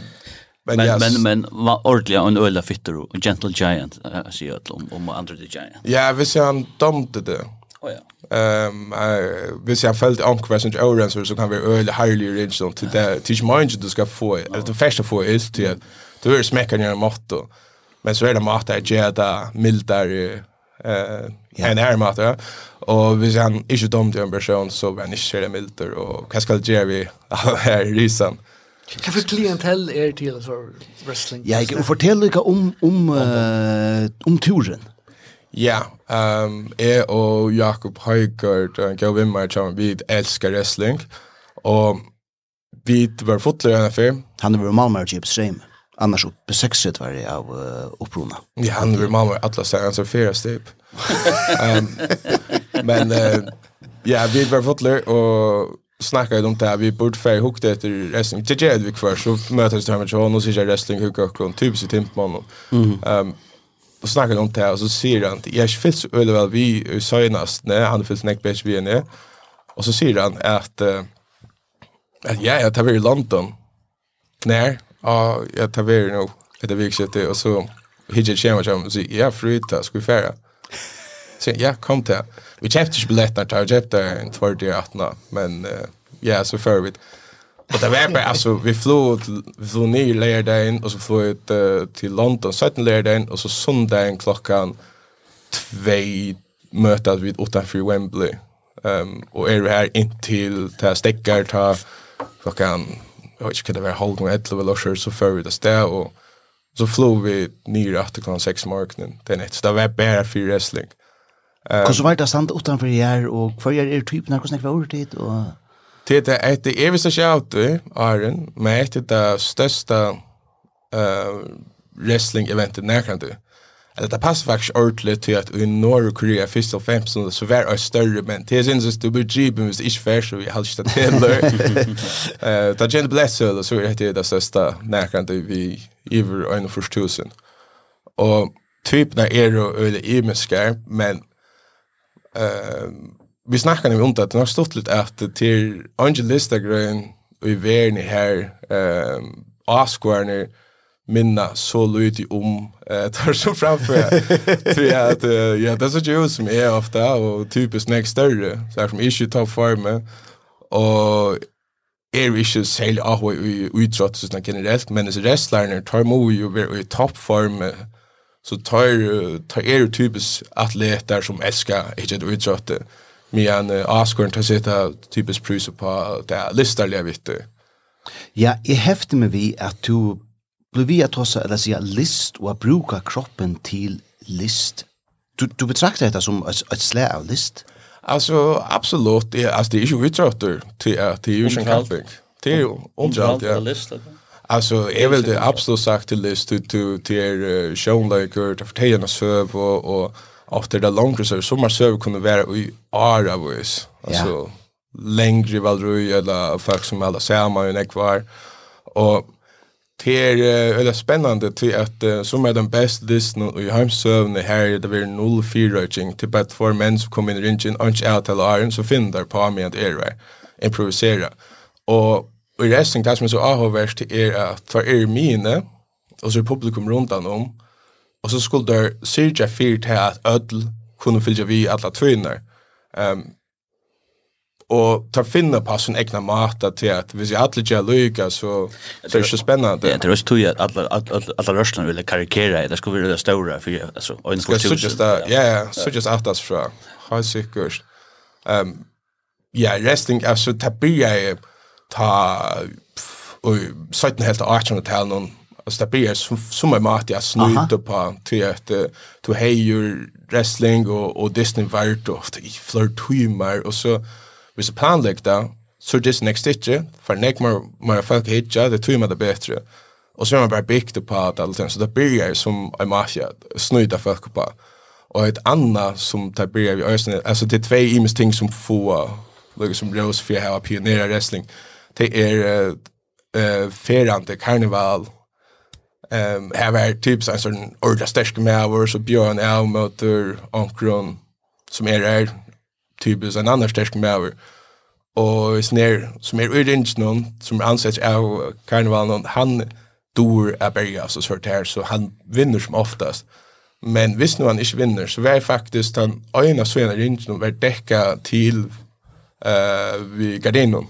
[SPEAKER 2] men, men, yes. men, men var ordentlig en øyla fitter og Gentle Giant, uh, sier at om, om andre The Giant.
[SPEAKER 3] Ja, vi ser han dømte det,
[SPEAKER 2] Oh, ja.
[SPEAKER 3] Um, uh, hvis jeg følte anker som ikke så kan vi öle highly i rinsen til det. till mind du ska få, eller det första få är till du är smäcka ner mat. Men så är det mat där jag där mildare eh en här mat ja. Och hvis han inte till en person så vem är det så milder och vad ska det göra vi här i.
[SPEAKER 5] Kan för klientell är till så wrestling?
[SPEAKER 4] Ja, jag fortæller dig om om om turen.
[SPEAKER 3] Ja, ehm är och Jakob Høygaard uh, gav inn meg. Vi elsker wrestling. Og vi var fotler i før.
[SPEAKER 4] Han var Malmö og Stream. Streim. Annars oppe 60 var det av uh.
[SPEAKER 3] Ja, han var Malmö alla Atlas han så fyra steg. *laughs* Ehm men uh, ja, vi var fotler och snackade om det här, vi borde färg det efter wrestling. Det gör vi kvar, så mötes det här med Tjån och så är wrestling hukta och typ i timpman. Mm. Um, och snackar om det och så säger han jag finns öle väl vi senast när han finns näck bäst vi är och så säger han att att ja jag tar vi i London. När ja jag tar vi nu det viktigaste och så hittar schema som så ja fruta ska vi färra? Så ja kom till. Vi köpte biljetter tar jag köpte en 2018 men ja så för vi. Och det var bara alltså vi flög vi flög ner lördagen och så flög ut uh, till London 17 lördagen och så söndagen klockan 2 mötet vid utanför Wembley. Ehm um, och är vi här in till ta stäckar ta klockan jag vet inte vad det var halv eller 11 eller så för vi det där och så flög vi ner efter klockan 6 morgonen den ett så det var bara för wrestling.
[SPEAKER 4] Hur så vart det sant utanför här och för er typ när kostar det var tid och
[SPEAKER 3] Det är ett det är visst jag Iron, men ett det där största eh wrestling eventet när kan du. Att det passar faktiskt ordentligt till att i norra Korea först och främst så var det större men det är inte så du blir jeepen hvis det ikke färd så vi har *laughs* inte det Det är inte bläst så det är det största närkant vi över en och först tusen. Och typerna är då öle i men eh vi snackar nämligen om det, det har stått lite att till Angelista Grön och i Verne här, um, avskvarna minna så lite *laughs* om eh tar så framför tror jag att ja det är så ju som är ofta och typiskt next större så här som issue top form och är issue och av vi utrott så där generellt men det restliner tar mo ju i top form så tar tar är typiskt atleter som älskar ett utrott Men uh, Asgården tar sitta typiskt priser på det här listarliga vittu.
[SPEAKER 4] Ja, jag häfter med vi att du blir vi att oss eller säga list och bruka kroppen till list. Du, du betraktar detta som ett, ett slä av list?
[SPEAKER 3] Alltså, absolut. Det, alltså, det är ju utrotter till, till ju en camping. Det är ju omkallt, ja. Alltså, är väl det absolut sagt till list till, till, till er uh, sjönlöjker, till förtägarnas söv och, och ofta det långt så sommarsöv kunde vara i ara vis. Alltså längre valröj eller folk som alla ser man ju nekvar. Och det är eller spännande till att som är den bästa listan i hemsövn här det blir noll fyrröjning rushing till bett för män som kommer in i ringen och inte out eller iron så finner där på mig att er improvisera. Och i resten det som är så har är att för er mine och så är publikum runt om og så skulle der syrja fyr til at ødel kunne fylja vi alla tvøyner. Um, og ta finna på sin egna mata til at hvis jeg alle gjør lykke, så det er ikke spennende.
[SPEAKER 2] Ja, det er også tog at alle, alle, alle rørslene ville karikere, det skulle være det større, for altså, og en
[SPEAKER 3] skulle tusen. Ja, ja, så suttjes aftas fra, har sikkert. Um, ja, resting, altså, ta byrja jeg ta, og 17 helt av 18-tallet, noen, Alltså det blir som, som är mat jag snutte på till att to hejer wrestling och, och Disney vart och i flirt humor och så vi så planlägg där så just next stitch för neck mer mer folk hitcha det tror det bättre. Och så är man bara byggt på att allt så det blir som är mat jag snutte folk på. Och ett annat som det blir vi ösnen alltså det är två imis ting som får liksom Rose för här pionjär wrestling. Det är eh uh, ferande karneval Ehm här var typ så en sån ordla stäsk med över så Björn är motor onkron som är där typ en annan stäsk med över och snär som är urgent någon som anses av karneval någon han dor är berga så svårt här så han vinner som oftast. Men visst nu han inte vinner så var faktiskt han ena så en ringt nu var täcka till eh uh, vi gardinon.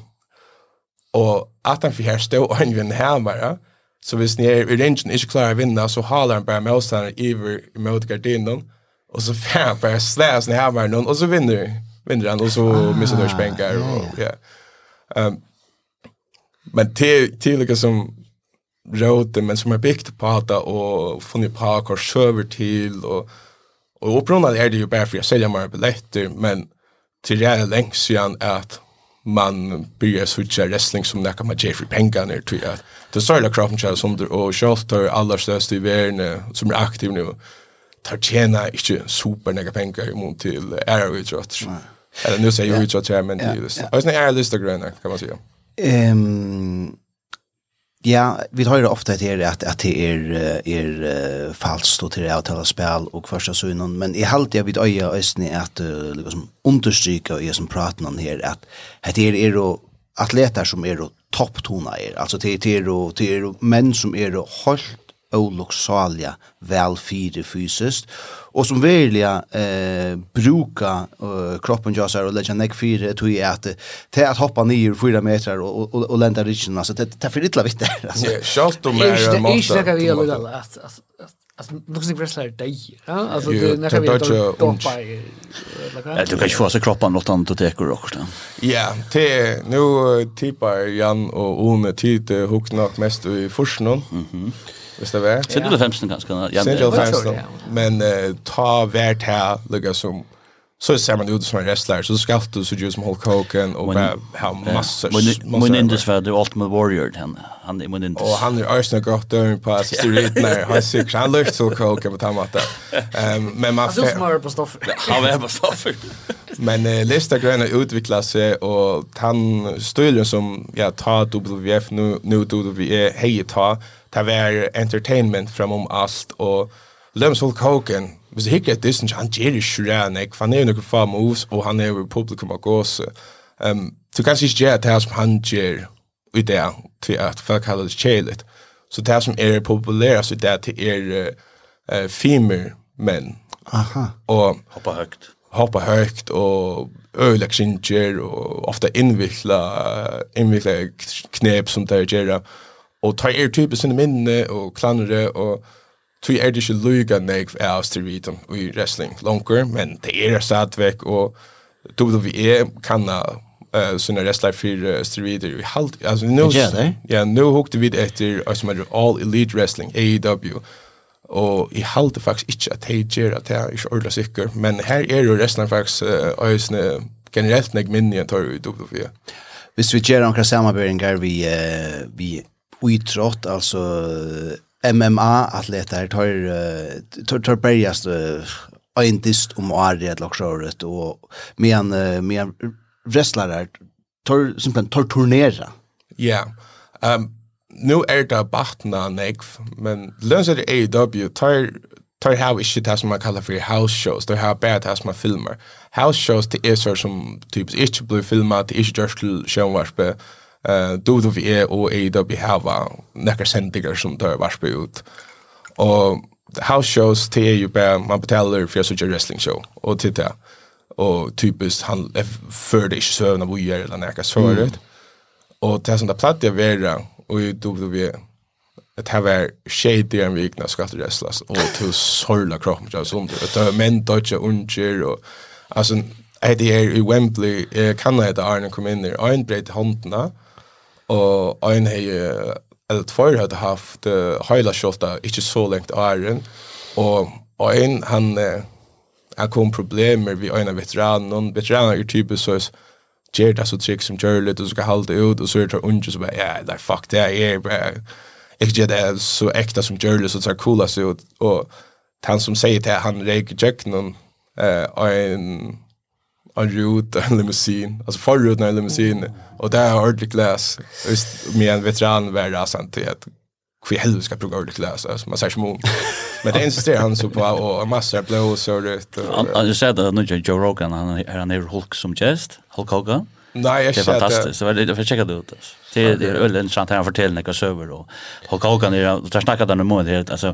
[SPEAKER 3] Och att han fick här stå och han vinner här bara Så hvis ni er i rangen ikke klarer å vinne, så haler han bare motstanderen iver mot gardinen, og så får han bare slæs ned her med noen, og så vinner, vinner han, og så ah, mister han spenker. Og, ja. um, men til, til liksom som råte, men som er bygd på hatt, og funnet på hva søver til, og, og opprunnelig er det jo bare for jeg selger mer billetter, men til det er lengst siden at man börjar switcha wrestling som näka med Jeffrey Penga ner till att det står stora kroppen kör som det och Schalter alla största i världen som är aktiv nu tar tjäna inte super näka pengar emot till Arrowidrott. Eller nu säger jag ju att men det är just. Jag är lista gröna kan man säga.
[SPEAKER 4] Ehm Ja, vi har ju ofta det här att att det är är falskt och till det avtala spel och första synen, men i halt jag vid öja är att liksom understryka i som pratar om här att det är är då atleter som är då topptona är. Alltså det är då det är män som är då helt oluxalia väl fyra fysiskt och som verkligen eh bruka uh, kroppen jag så och lägga neck fyra till i att till att hoppa ner 4 meter och och, och lända richen alltså det tar för lite vitt där alltså.
[SPEAKER 3] Ja, schalt om
[SPEAKER 5] är en
[SPEAKER 3] måste.
[SPEAKER 5] Jag ska vi göra det alltså alltså nog vi wrestler dig. Ja, alltså det när vi då doppa.
[SPEAKER 2] Ja, du kan ju få så kroppen något annat att teka och så.
[SPEAKER 3] Ja, te nu tipar Jan och Ome tid hugna mest i forsnon. Mhm. Visst det var?
[SPEAKER 2] Sen du det 15 ganska. Ja.
[SPEAKER 3] Sen du
[SPEAKER 5] det 15.
[SPEAKER 3] Men ta värt här lukar som så ser man ut som en wrestler så ska du så ju som Hulk Hogan och bara ha massor
[SPEAKER 2] men inte var the Ultimate Warrior han han men inte
[SPEAKER 3] och han är ösna gott där på street när han ser han lukt så Hogan på tamat ehm men man
[SPEAKER 5] får smör på stoff
[SPEAKER 2] han är på stoffer.
[SPEAKER 3] men eh, Lester Grön utvecklar sig och han stöder som ja ta WWF nu nu WWE hej ta. Ta var entertainment framom allt och Lems Hulk Hogan hvis jeg hikker et synes han gjør ikke det, han er jo noen faen moves, og han er jo publikum og gåse. Um, du kan ikke gjøre det som han gjør i det, til at folk har det kjelet. Så det som er populærast i det, det er uh, femur menn.
[SPEAKER 4] Aha.
[SPEAKER 3] Og,
[SPEAKER 2] hoppa høyt.
[SPEAKER 3] Hoppa høyt, og øyla ksinjer, og ofta innvikla, innvikla knep som det gjør. Og tar er typisk sin minne, og klannere, og tog er det ikke lyga nek av steroiden i wrestling longer, men det er stadvek, og WWE kan uh, sånne wrestler for uh, steroider i halt altså nu ja nu hukte vid efter som med all elite wrestling AEW og i halte faktisk ikke at att hej at att er ikke ordentlig sikker, men här är ju wrestling uh, ösne generellt när minne tar i WWE.
[SPEAKER 4] Hvis vi gjør noen samarbeidinger vi, uh, vi utrott, altså MMA atleter tar, tar, tar bergast öjntist om Ari eller också året och med med wrestlare tar simpelthen tar turnera.
[SPEAKER 3] Ja. Um, nu er det bartna nek men löser det AEW tar tar how ikke det som man kallar for house shows det har det som man filmer house shows det er så som typisk ikke blir filmat det är just till show vars eh WWE og AEW hava nekkar sendingar som tar varspe ut. Og house shows til er jo bare man betaler for så wrestling show og til det. Og typiskt han för det ikke søvn av uger eller nekka svaret. Mm. Og det som det platt jeg vera og i WWE at det var shady en vikna skatt wrestlas og til sorla kroppen jag som det. Det var menn dodge unger og alltså det er i Wembley kan jeg da Arne kom inn i Arne breit håndene og Och en hej eller tvær hadde haft heila skottet inte så lengt iron og ein en han han kom problemer vi en veteran någon veteran er typisk så Jared har så trygg som gjør litt, og så skal halde ut og så er det unge så bare, ja, det er fuck det er bare, ikke gjør det så äkta som gjør Jared så så coola ut, og han som sier til, han räcker check någon eh en en rut en limousin. Alltså förruten en limousin. Och där har ordentligt glas. Just med en veteran värre rasant till att hur helvete ska plugga ordentligt glas. Alltså man säger som Men det insisterar han så på och en massa blås och rött.
[SPEAKER 2] Han har sett att nu Joe Rogan, han är han är Hulk som gäst. Hulk Hogan.
[SPEAKER 3] Nej, jag
[SPEAKER 2] det är fantastiskt. Så det för checka det ut. Det det är öl en chans han fortæller några server och och Håkan är där snackar den om det alltså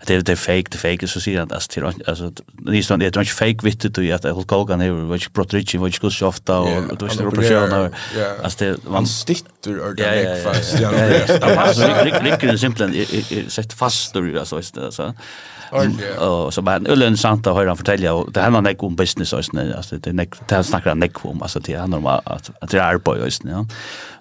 [SPEAKER 2] att det är fake det fake så ser att alltså alltså det är inte det är inte fake vitt du att Håkan är vad protrich vad skulle så ofta och då
[SPEAKER 3] är
[SPEAKER 2] det
[SPEAKER 3] operationer
[SPEAKER 2] alltså det man stitter
[SPEAKER 3] och
[SPEAKER 2] det är
[SPEAKER 3] fast. Ja,
[SPEAKER 2] det är simpelt sett fast då alltså alltså Och så bara en ullen sant att höra han fortälja och det handlar nek om business och sånt alltså det nek det han snackar näck om alltså det handlar om att att det är på just ja.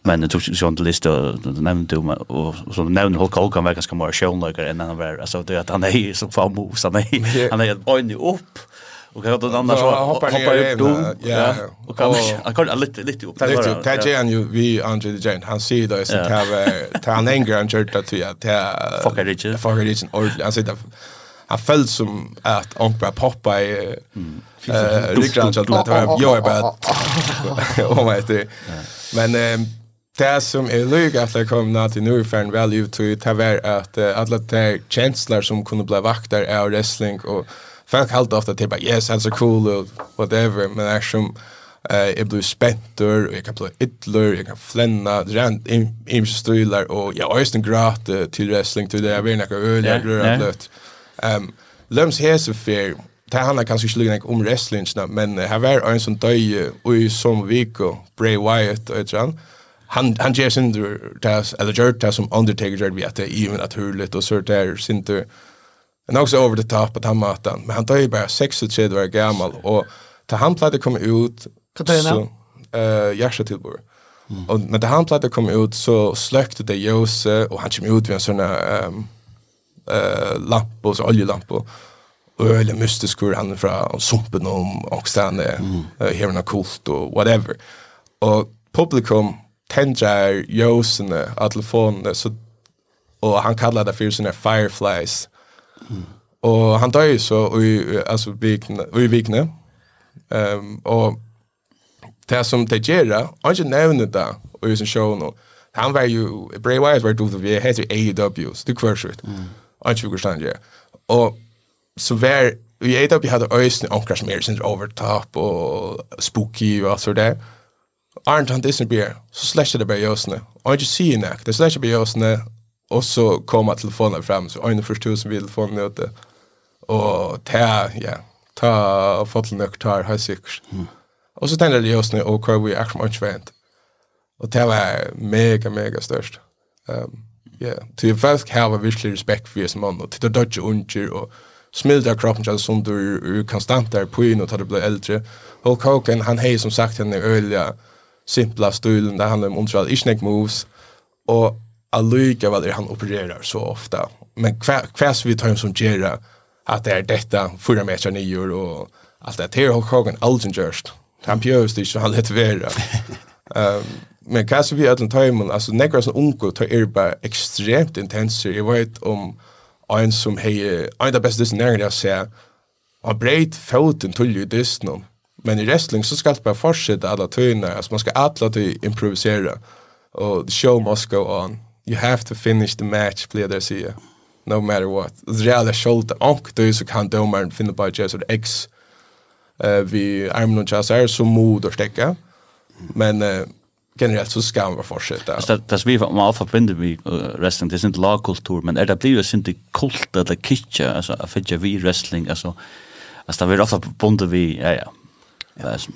[SPEAKER 2] Men det tog ju inte lista det nämnde du och så nämnde Hulk Hogan var ganska mer shownlökar än han var alltså det att han är så fan moves han är *laughs* han är ett en upp Och kan då annars
[SPEAKER 3] hoppar hoppa
[SPEAKER 2] upp då.
[SPEAKER 3] Ja.
[SPEAKER 2] Och kan jag kan lite lite upp.
[SPEAKER 3] Det är Tack igen ju vi Andre the Giant. Han ser då så tar han en grand shirt att
[SPEAKER 2] jag tar
[SPEAKER 3] Fucker Richard. Fucker Richard. Han säger han föll som att onkla poppa i eh ryggrand så att jag är bara *laughs* oh my god. Men det som är lyg att jag kom när till nu för en väl ut till var att alla de känslor som kunde bli vakter är wrestling och folk helt ofta till bara yes that's so cool or whatever. Men action eh jag blir spentor och jag kan bli ytler jag kan flänna rent imstölar och jag är en grat till wrestling till det. Jag vet inte öl jag rör att Um, Løms hesefer, det handlar kanske inte lika om wrestling men här var en som döj i som viko, Bray Wyatt och ett Han, han ger sin tas, eller gör det som Undertaker gör vi att det är ju naturligt och så där sin tur. Men också over the top på han matan. Men han döj bara 36 år gammal och ta han plats komma ut. Så, eh, Jasha Tillbor. Mm. Och när han plats att komma ut så släckte det Jose. och han kom ut vid en sån här um, eh lampor så oljelampor och eller mystisk hur han från sumpen om och stanna mm. uh, här kult och whatever och publikum tendrar josen att telefonen så och han kallar det för sina fireflies mm. och han tar ju så i alltså vikna i vikna ehm och det som det gör han ju nämner det och ju sen show nu han var ju Bray Wyatt var då vi heter AEW så det kvarstår mm og inte vi det. Och så var, vi eit opp, jeg hadde øyne omkrar som er sin over top och spooky och alt sånt. Arnt han Disney beer så släckte det bara jøsene. Och inte se nek, det släckte bara jøsene, och så kom telefonen fram så øyne först tusen vi telefonen ute. Och ta, ja, ta fotelnøk tar høysikker. Mm. Och så tenner det jøsene, och kör vi akkurat ikke vent. Och det var mega, mega størst. Um, Ja, till fast har vi respekt för som man och till dodge unger och smilda kroppen just som du konstant där på in och tar det blir äldre. Hulk Hogan han hej som sagt henne öliga simpla stilen där handlar om ontrad ishnek moves och alluga vad han opererar så ofta. Men kväs vi tar en som gera att det är detta fyra meter i och allt det här Hulk Hogan aldrig just. Han bjöds det så han lät vara. Ehm *laughs* men kanske vi allan timon alltså några sån unga tar är bara extremt intenser jag vet om en som hej en av bästa näringar jag ser har breit foten till ju dist någon men i wrestling så ska det bara fortsätta alla tøyna alltså man ska alla till improvisera och the show must go on. You have to finish the match play there see you no matter what. Det är reala skuld och det så kan domaren finna på just x eh vi armen och chasser så mod och stäcka men eh, generellt så ska man vara fortsätta.
[SPEAKER 2] Alltså det vi om alfa binder vi wrestling det är inte lagkultur men är det blir ju inte kult eller kitcha alltså att fitcha vi wrestling alltså alltså det vi ofta bundet vi ja ja. Alltså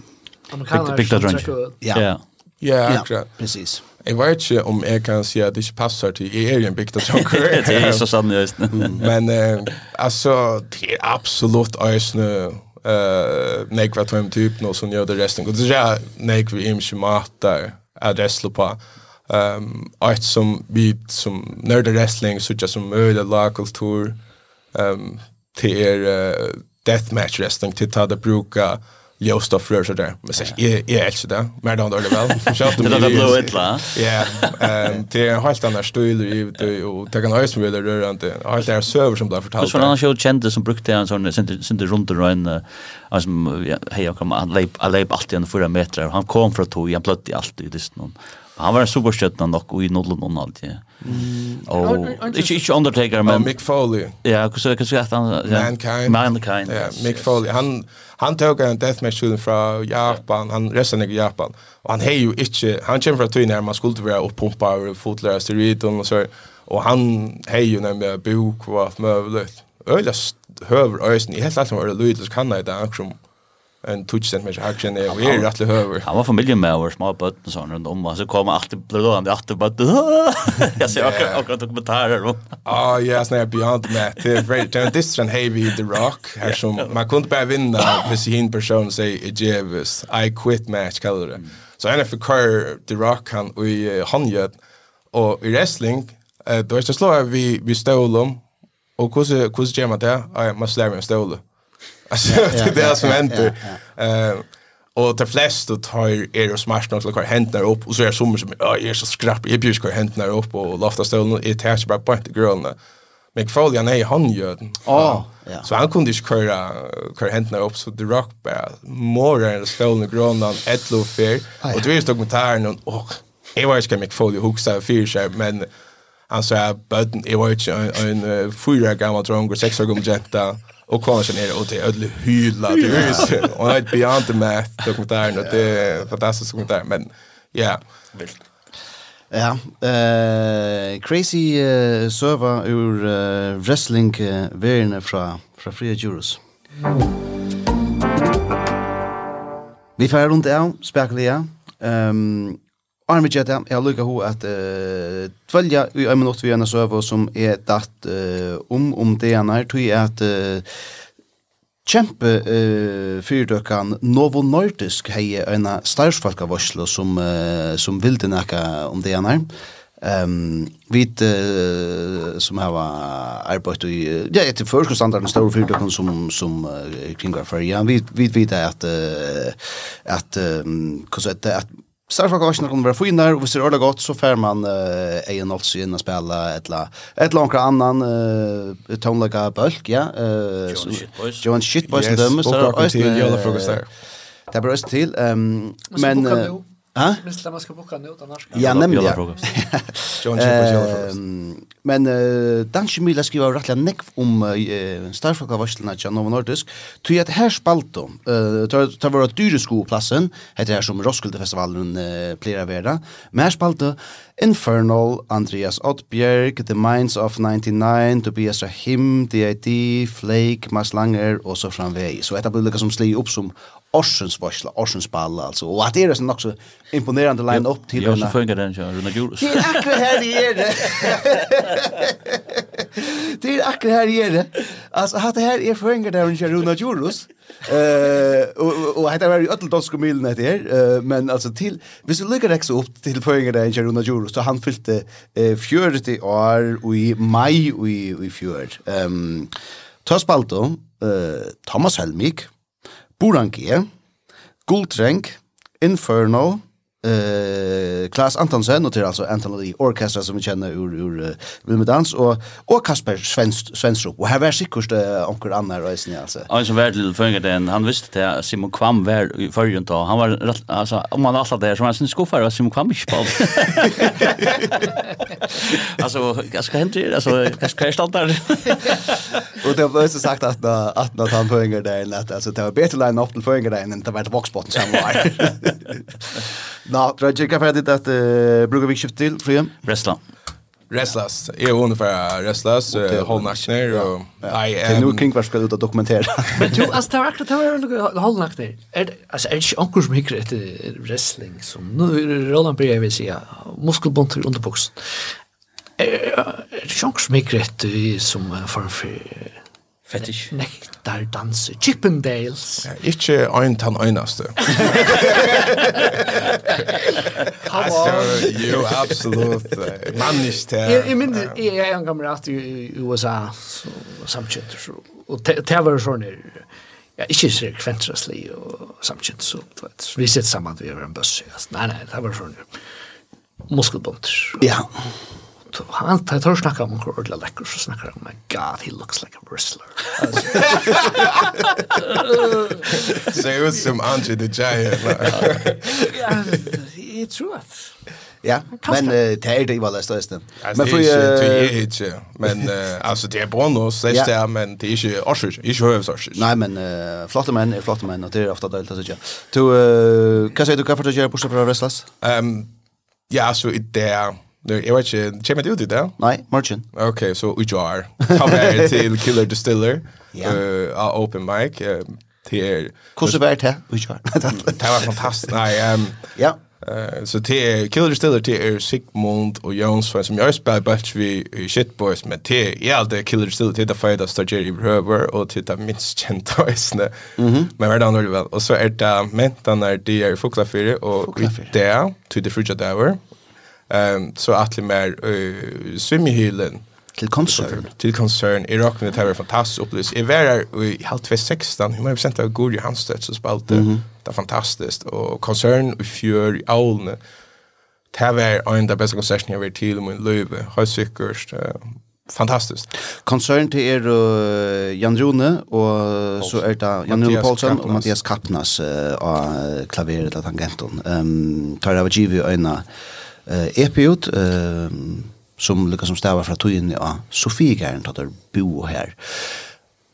[SPEAKER 5] Amerikaner.
[SPEAKER 2] Big, big
[SPEAKER 4] ja.
[SPEAKER 2] Ja.
[SPEAKER 3] Ja, akkurat.
[SPEAKER 4] precis.
[SPEAKER 3] Jag vet inte om jag kan säga att det passar till til är ju en bygda tjonker. *laughs*
[SPEAKER 2] det är så sann, just.
[SPEAKER 3] Men eh, alltså, det är absolut øyne uh, nekva tøym typ nå som gör det resten. Og det er nekva imkje mat der adresslo på. Um, allt som vi som nerd wrestling, sådär som öde, lagkultur, um, till er uh, deathmatch wrestling, till ta det bruka Ljøstad frør så der. Men jeg, är elsker det. Mer det dårlig vel. *laughs*
[SPEAKER 2] Det er det blå etla.
[SPEAKER 3] Ja. Det er helt annan stil i det. Och det kan høyes som vil rørende. Helt annet søver som
[SPEAKER 2] ble
[SPEAKER 3] fortalt.
[SPEAKER 2] Det var en show kjente som brukte en sån sånn sinte runt och en som kommer han leip alltid en fyra meter. Han kom från tog, han pløtt i alt i. Han var en superstjärna nog och i nollen och allt. det. Och inte inte Undertaker
[SPEAKER 3] men Mick Foley.
[SPEAKER 2] Ja, så kan säga han
[SPEAKER 3] Mankind.
[SPEAKER 2] Mankind.
[SPEAKER 3] Ja, Mick Foley. Han han tog en deathmatch match från Japan. Han resten i Japan. Och han hej ju inte han kommer från när man skulle vara och pumpa och fotlära steroid och så och han hej ju när bok och allt möjligt. Ölas höver ösen i helt allt var det lydligt kan det där som en touch sent mig hack sen och är rätt höver.
[SPEAKER 2] Han var familjen med vår små bötten och sånt runt om och så kom alltid blödande alltid bara *laughs* jag ser också också dokumentarer om.
[SPEAKER 3] Ah ja, snä beyond med det är very down this and heavy the rock *laughs* här som man kunde bara vinna för en person säger Jevis I quit match kallar det. Så han för kör the rock han i handjöd och i wrestling eh då är det slår vi vi stolom och hur hur gör man det? Ja, man slår med stolen. Alltså *laughs* det är det som händer. Eh och de flesta tar er och smash något like händer upp och så är det som som ja är så skrapp. I bjusk händer upp och lofta stolen i tärs bara på inte girl Men Foley han är han gör.
[SPEAKER 4] Ja.
[SPEAKER 3] Så han kunde ju köra köra händerna upp så The Rock bara more än stolen groundan etlo fair och det är ju dokumentären och och jag var inte McFoley huxar fyra men han sa button jag var ju en fyra gammal drunk och sex år gammal jenta Och kvar sen är det och det är ödlig hylla det är ju och det är beyond the math dokumentären och det är fantastiskt dokumentär men ja vilt
[SPEAKER 4] Ja, eh crazy uh, server ur uh, wrestling uh, verna fra fra Fria Jurus. Vi fer rundt av spekler. Ehm Arne Jetta, jeg lukker ho at uh, tvelja i en minutt vi gjerne søver som er datt uh, om om det han er, tog at uh, kjempe uh, fyrdøkken Novo Nordisk hei en størsfolk av Oslo som, uh, som vil det nækka om det han er. Um, vi uh, som har arbeidt i, ja, etter førskostandarden store fyrdøkken som, som uh, kringvar for, ja, vi vet at, uh, at, um, at, at Starfakvarsjoner kommer vara finar och og hvis det gott så får man uh, en alltså in och spille et eller annet annan uh, tonlika bølg, ja Uh,
[SPEAKER 2] John Shitboys
[SPEAKER 4] och
[SPEAKER 3] dem
[SPEAKER 4] så
[SPEAKER 3] är
[SPEAKER 4] det
[SPEAKER 3] östra til.
[SPEAKER 4] Det er bare også til. Um,
[SPEAKER 5] men
[SPEAKER 4] Ja?
[SPEAKER 5] Minst man ska boka nu utan norska.
[SPEAKER 4] Ja,
[SPEAKER 2] nämligen. *laughs*
[SPEAKER 3] John
[SPEAKER 4] Men uh, Dan Schmila skriver rettelig nekv om uh, starfaka varslena Novo Nordisk. Ty at her spalte Eh tar tar våra heter her som Roskilde festivalen pleier å være, Men her spalte Infernal, Andreas Oddbjerg, The Minds of 99, Tobias Rahim, D.I.D., Flake, Mars Langer og så framvei. Så etter blir det som sli opp som Orsens varsla, Orsens balla alltså. Och att det är så också imponerande line upp
[SPEAKER 2] till den.
[SPEAKER 4] Jag
[SPEAKER 2] funkar den så Runa Gurus.
[SPEAKER 4] Det är akkurat här det är det. Det är akkurat här det är det. Alltså att det här är funkar den kör Runa Gurus. Eh och och var väl öll dansk milen det här, men alltså till hvis du lyckas också upp till funkar den kör Runa Gurus så han fyllde 40 år i maj i i fjör. Ehm Tosbaldo, eh Thomas Helmik, Burangie, Guldreng, Inferno, eh Klaas Antonsen och till alltså Anthony Orchestra som vi känner ur ur uh, Wilmer Dans och och Kasper Svensk Svenstrup och här var säkert uh, onkel Anna Reisen alltså.
[SPEAKER 2] Alltså var lite fångat den han visste att Simon Kvam var förrjun då. Han var alltså om man alltså där som han sin skuffar var Simon Kvam inte på. alltså jag ska hända alltså jag ska ställa där.
[SPEAKER 4] och det var så sagt att att att han fångar där att alltså det var bättre line upp till fångar där än det var boxbotten som var. *laughs* Nå, tror jeg ikke ferdig at uh, bruker vi skift til, Frien?
[SPEAKER 2] Wrestler.
[SPEAKER 3] Restless. Jag är ungefär restless, Hall National och nej.
[SPEAKER 4] Det nu kring vad ska du dokumentera. *laughs*
[SPEAKER 5] Men du alltså det var akkurat det var Hall National. Är alltså är inte onkel som hickar ett wrestling som nu Roland Berg vill säga muskelbond under boxen. Är det onkel som hickar ett som för
[SPEAKER 2] Fett ikke.
[SPEAKER 5] Nektar danse. Chippendales.
[SPEAKER 3] Ja, ikke ein tann øynaste. *laughs* Come on. Jo,
[SPEAKER 5] absolutt. Mannisk
[SPEAKER 3] til.
[SPEAKER 5] Jeg minner, jeg er en kamerat i USA, så samtidig så og det var sånn her, ja, ikke så kventraslig og samkjøtter, så vet. vi sitter sammen, vi er en bøsse. Nei, nei, det var sånn her. Muskelbunter.
[SPEAKER 4] Ja.
[SPEAKER 5] Ja han tar tar snacka om hur ordla läcker så snackar han my god he looks like a wrestler.
[SPEAKER 3] Så det var som Andre the Giant.
[SPEAKER 5] Ja, det tror
[SPEAKER 4] Ja, men det är det väl
[SPEAKER 3] störst.
[SPEAKER 4] Men för
[SPEAKER 3] det är inte men alltså det är bra
[SPEAKER 4] nu
[SPEAKER 3] så det men det är inte orsök, inte hövsors.
[SPEAKER 4] Nej men flotta män är flotta män och det är ofta det så jag. Du kan säga du kan för dig på så för wrestlers.
[SPEAKER 3] Ehm ja, så det är Nu, jag vet inte, kommer det ut det?
[SPEAKER 4] Nej, morgon.
[SPEAKER 3] Okej, så vi jar. Ta med till Killer Distiller.
[SPEAKER 4] Ja.
[SPEAKER 3] Eh, Uh, open mic. Uh, till...
[SPEAKER 4] så var det? Vi Ujar. *laughs*
[SPEAKER 3] det var fantastiskt. Nej, um,
[SPEAKER 4] ja.
[SPEAKER 3] Uh, så till Killer Distiller till er Sigmund och Jonsson som jag spelar batch vi i Shitboys men till är allt det Killer Distiller till det Stager i behöver och till det minst kända isne. Mm Men vad då väl. Och så är det mentan när det är Fuklafyr och det till det fruja där Ehm så att det mer uh, svimmehylen
[SPEAKER 4] till concern.
[SPEAKER 3] Till concern. I rock med det här fantastiskt upplevs i var i halv 2016 hur många procent av god Hanstedt så spalte mm -hmm. det fantastiskt. Och concern i fjör i Aulne det här var en av de bästa konserterna jag varit till i min liv har säkert fantastiskt.
[SPEAKER 4] Konsern till er uh, Jan Rune och så är det Jan Rune Paulsen och Mattias Kappnas uh, av klaveret av tangenton. Um, tar av GV öna eh EP ut eh som lukka som stavar fra tøyen ja Sofie Gern tatt bo her.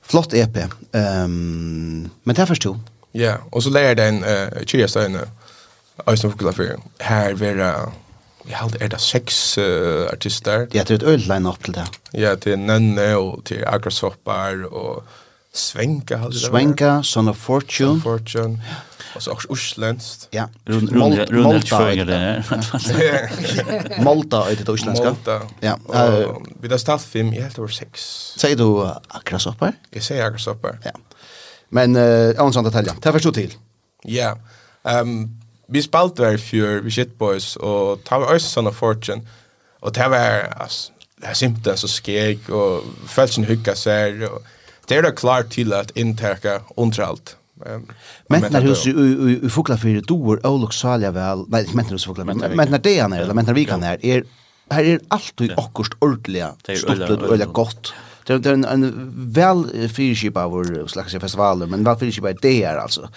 [SPEAKER 4] Flott EP. Ehm um, men det förstod.
[SPEAKER 3] Ja, och så lär den eh Kirsten Eisen för för här vera vi hade är det sex uh, artister.
[SPEAKER 4] Det er ett öl line up til det.
[SPEAKER 3] Ja, till Nanne och till Agrosopar och Svenka hade det.
[SPEAKER 4] Svenka, Son of Fortune.
[SPEAKER 3] Son of Fortune. Ja så också usländskt.
[SPEAKER 4] Ja. Malta Malta är det uslänska. *laughs*
[SPEAKER 3] Malta.
[SPEAKER 4] Ja.
[SPEAKER 3] Vi där start fem i helt över sex.
[SPEAKER 4] Säger du akrasopper?
[SPEAKER 3] Jag säger akrasopper.
[SPEAKER 4] Ja. Men eh äh, sån detalj. Det förstår till.
[SPEAKER 3] Ja. Ehm vi spalt där för vi shit boys och ta vi oss såna fortune och det var alltså det är simpelt så skeg och fälsen hygga sig och det är det klart till att intäcka underhållt.
[SPEAKER 4] Men när hus i Fuglafyrir, väl. er Olof Saljavel, hus Mentnarhus men men när det är eller men när vi kan här är här är allt alltid akkurst
[SPEAKER 2] ordelig,
[SPEAKER 4] stortlet og ordelig. Det är en, en väl fyrkip av vår slags festivaler, men väl fyrkip av det är alltså.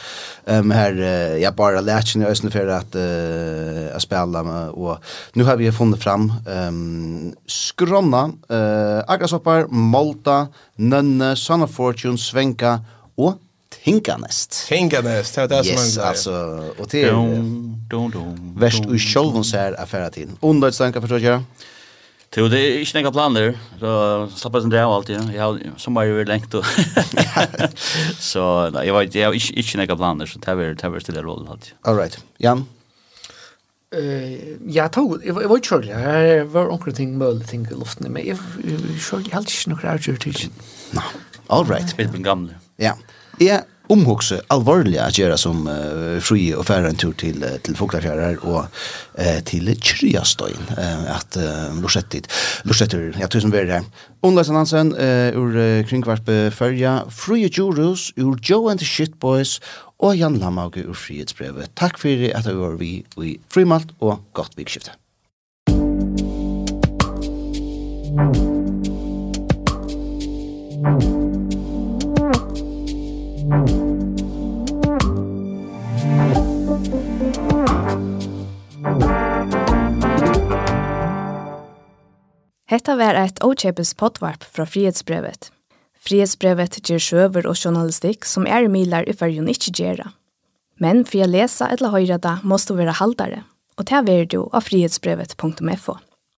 [SPEAKER 4] Um, här uh, bara lärt lærte kjenne østene for att uh, jeg spiller med, har vi funnit fram um, Skronna, uh, agasoppar, Malta, nönne, Son of Fortune, Svenka och Hinkanest.
[SPEAKER 3] Hinkanest, det var det som
[SPEAKER 4] yes,
[SPEAKER 3] han Yes,
[SPEAKER 4] alltså, och
[SPEAKER 2] till
[SPEAKER 4] värst ur sjolvon så här affära till. stanka, förstår jag.
[SPEAKER 2] Jo, det er ikke några planer. Så slappar jag inte av alltid. Jeg har sommar ju längt. *laughs* Så jeg vet, jag har ikke några planer. Så det är väl stilla roll.
[SPEAKER 4] All right. Jan?
[SPEAKER 5] Eh, jag tog, jeg var inte körlig. Jag var omkring möjligt ting i luften. Men jeg var körlig. Jag ikke inte avgjør til.
[SPEAKER 4] All right.
[SPEAKER 2] Jag är gammal.
[SPEAKER 4] Ja. Ja, omhugse alvorlig at gjøre som uh, fri og færre en tur til, uh, til Foklafjærer og uh, til Tryastöin uh, at uh, Lorsettit Lorsetter ja, tusen som är här Hansen uh, ur uh, kringvarp färja Free Jurus ur Joe and the Shit Boys Jan Lamauge ur Frihetsbrevet Takk for at du var vi i Frimalt og godt vikskifte Thank you.
[SPEAKER 1] Hetta var eit åkjepes potvarp fra Frihetsbrevet. Frihetsbrevet ger sjøver og journalistikk som er milar i fyrjun ikkje gjerra. Men for å lese eller høyre da, måste du være haldare, og det er du av frihetsbrevet.fo.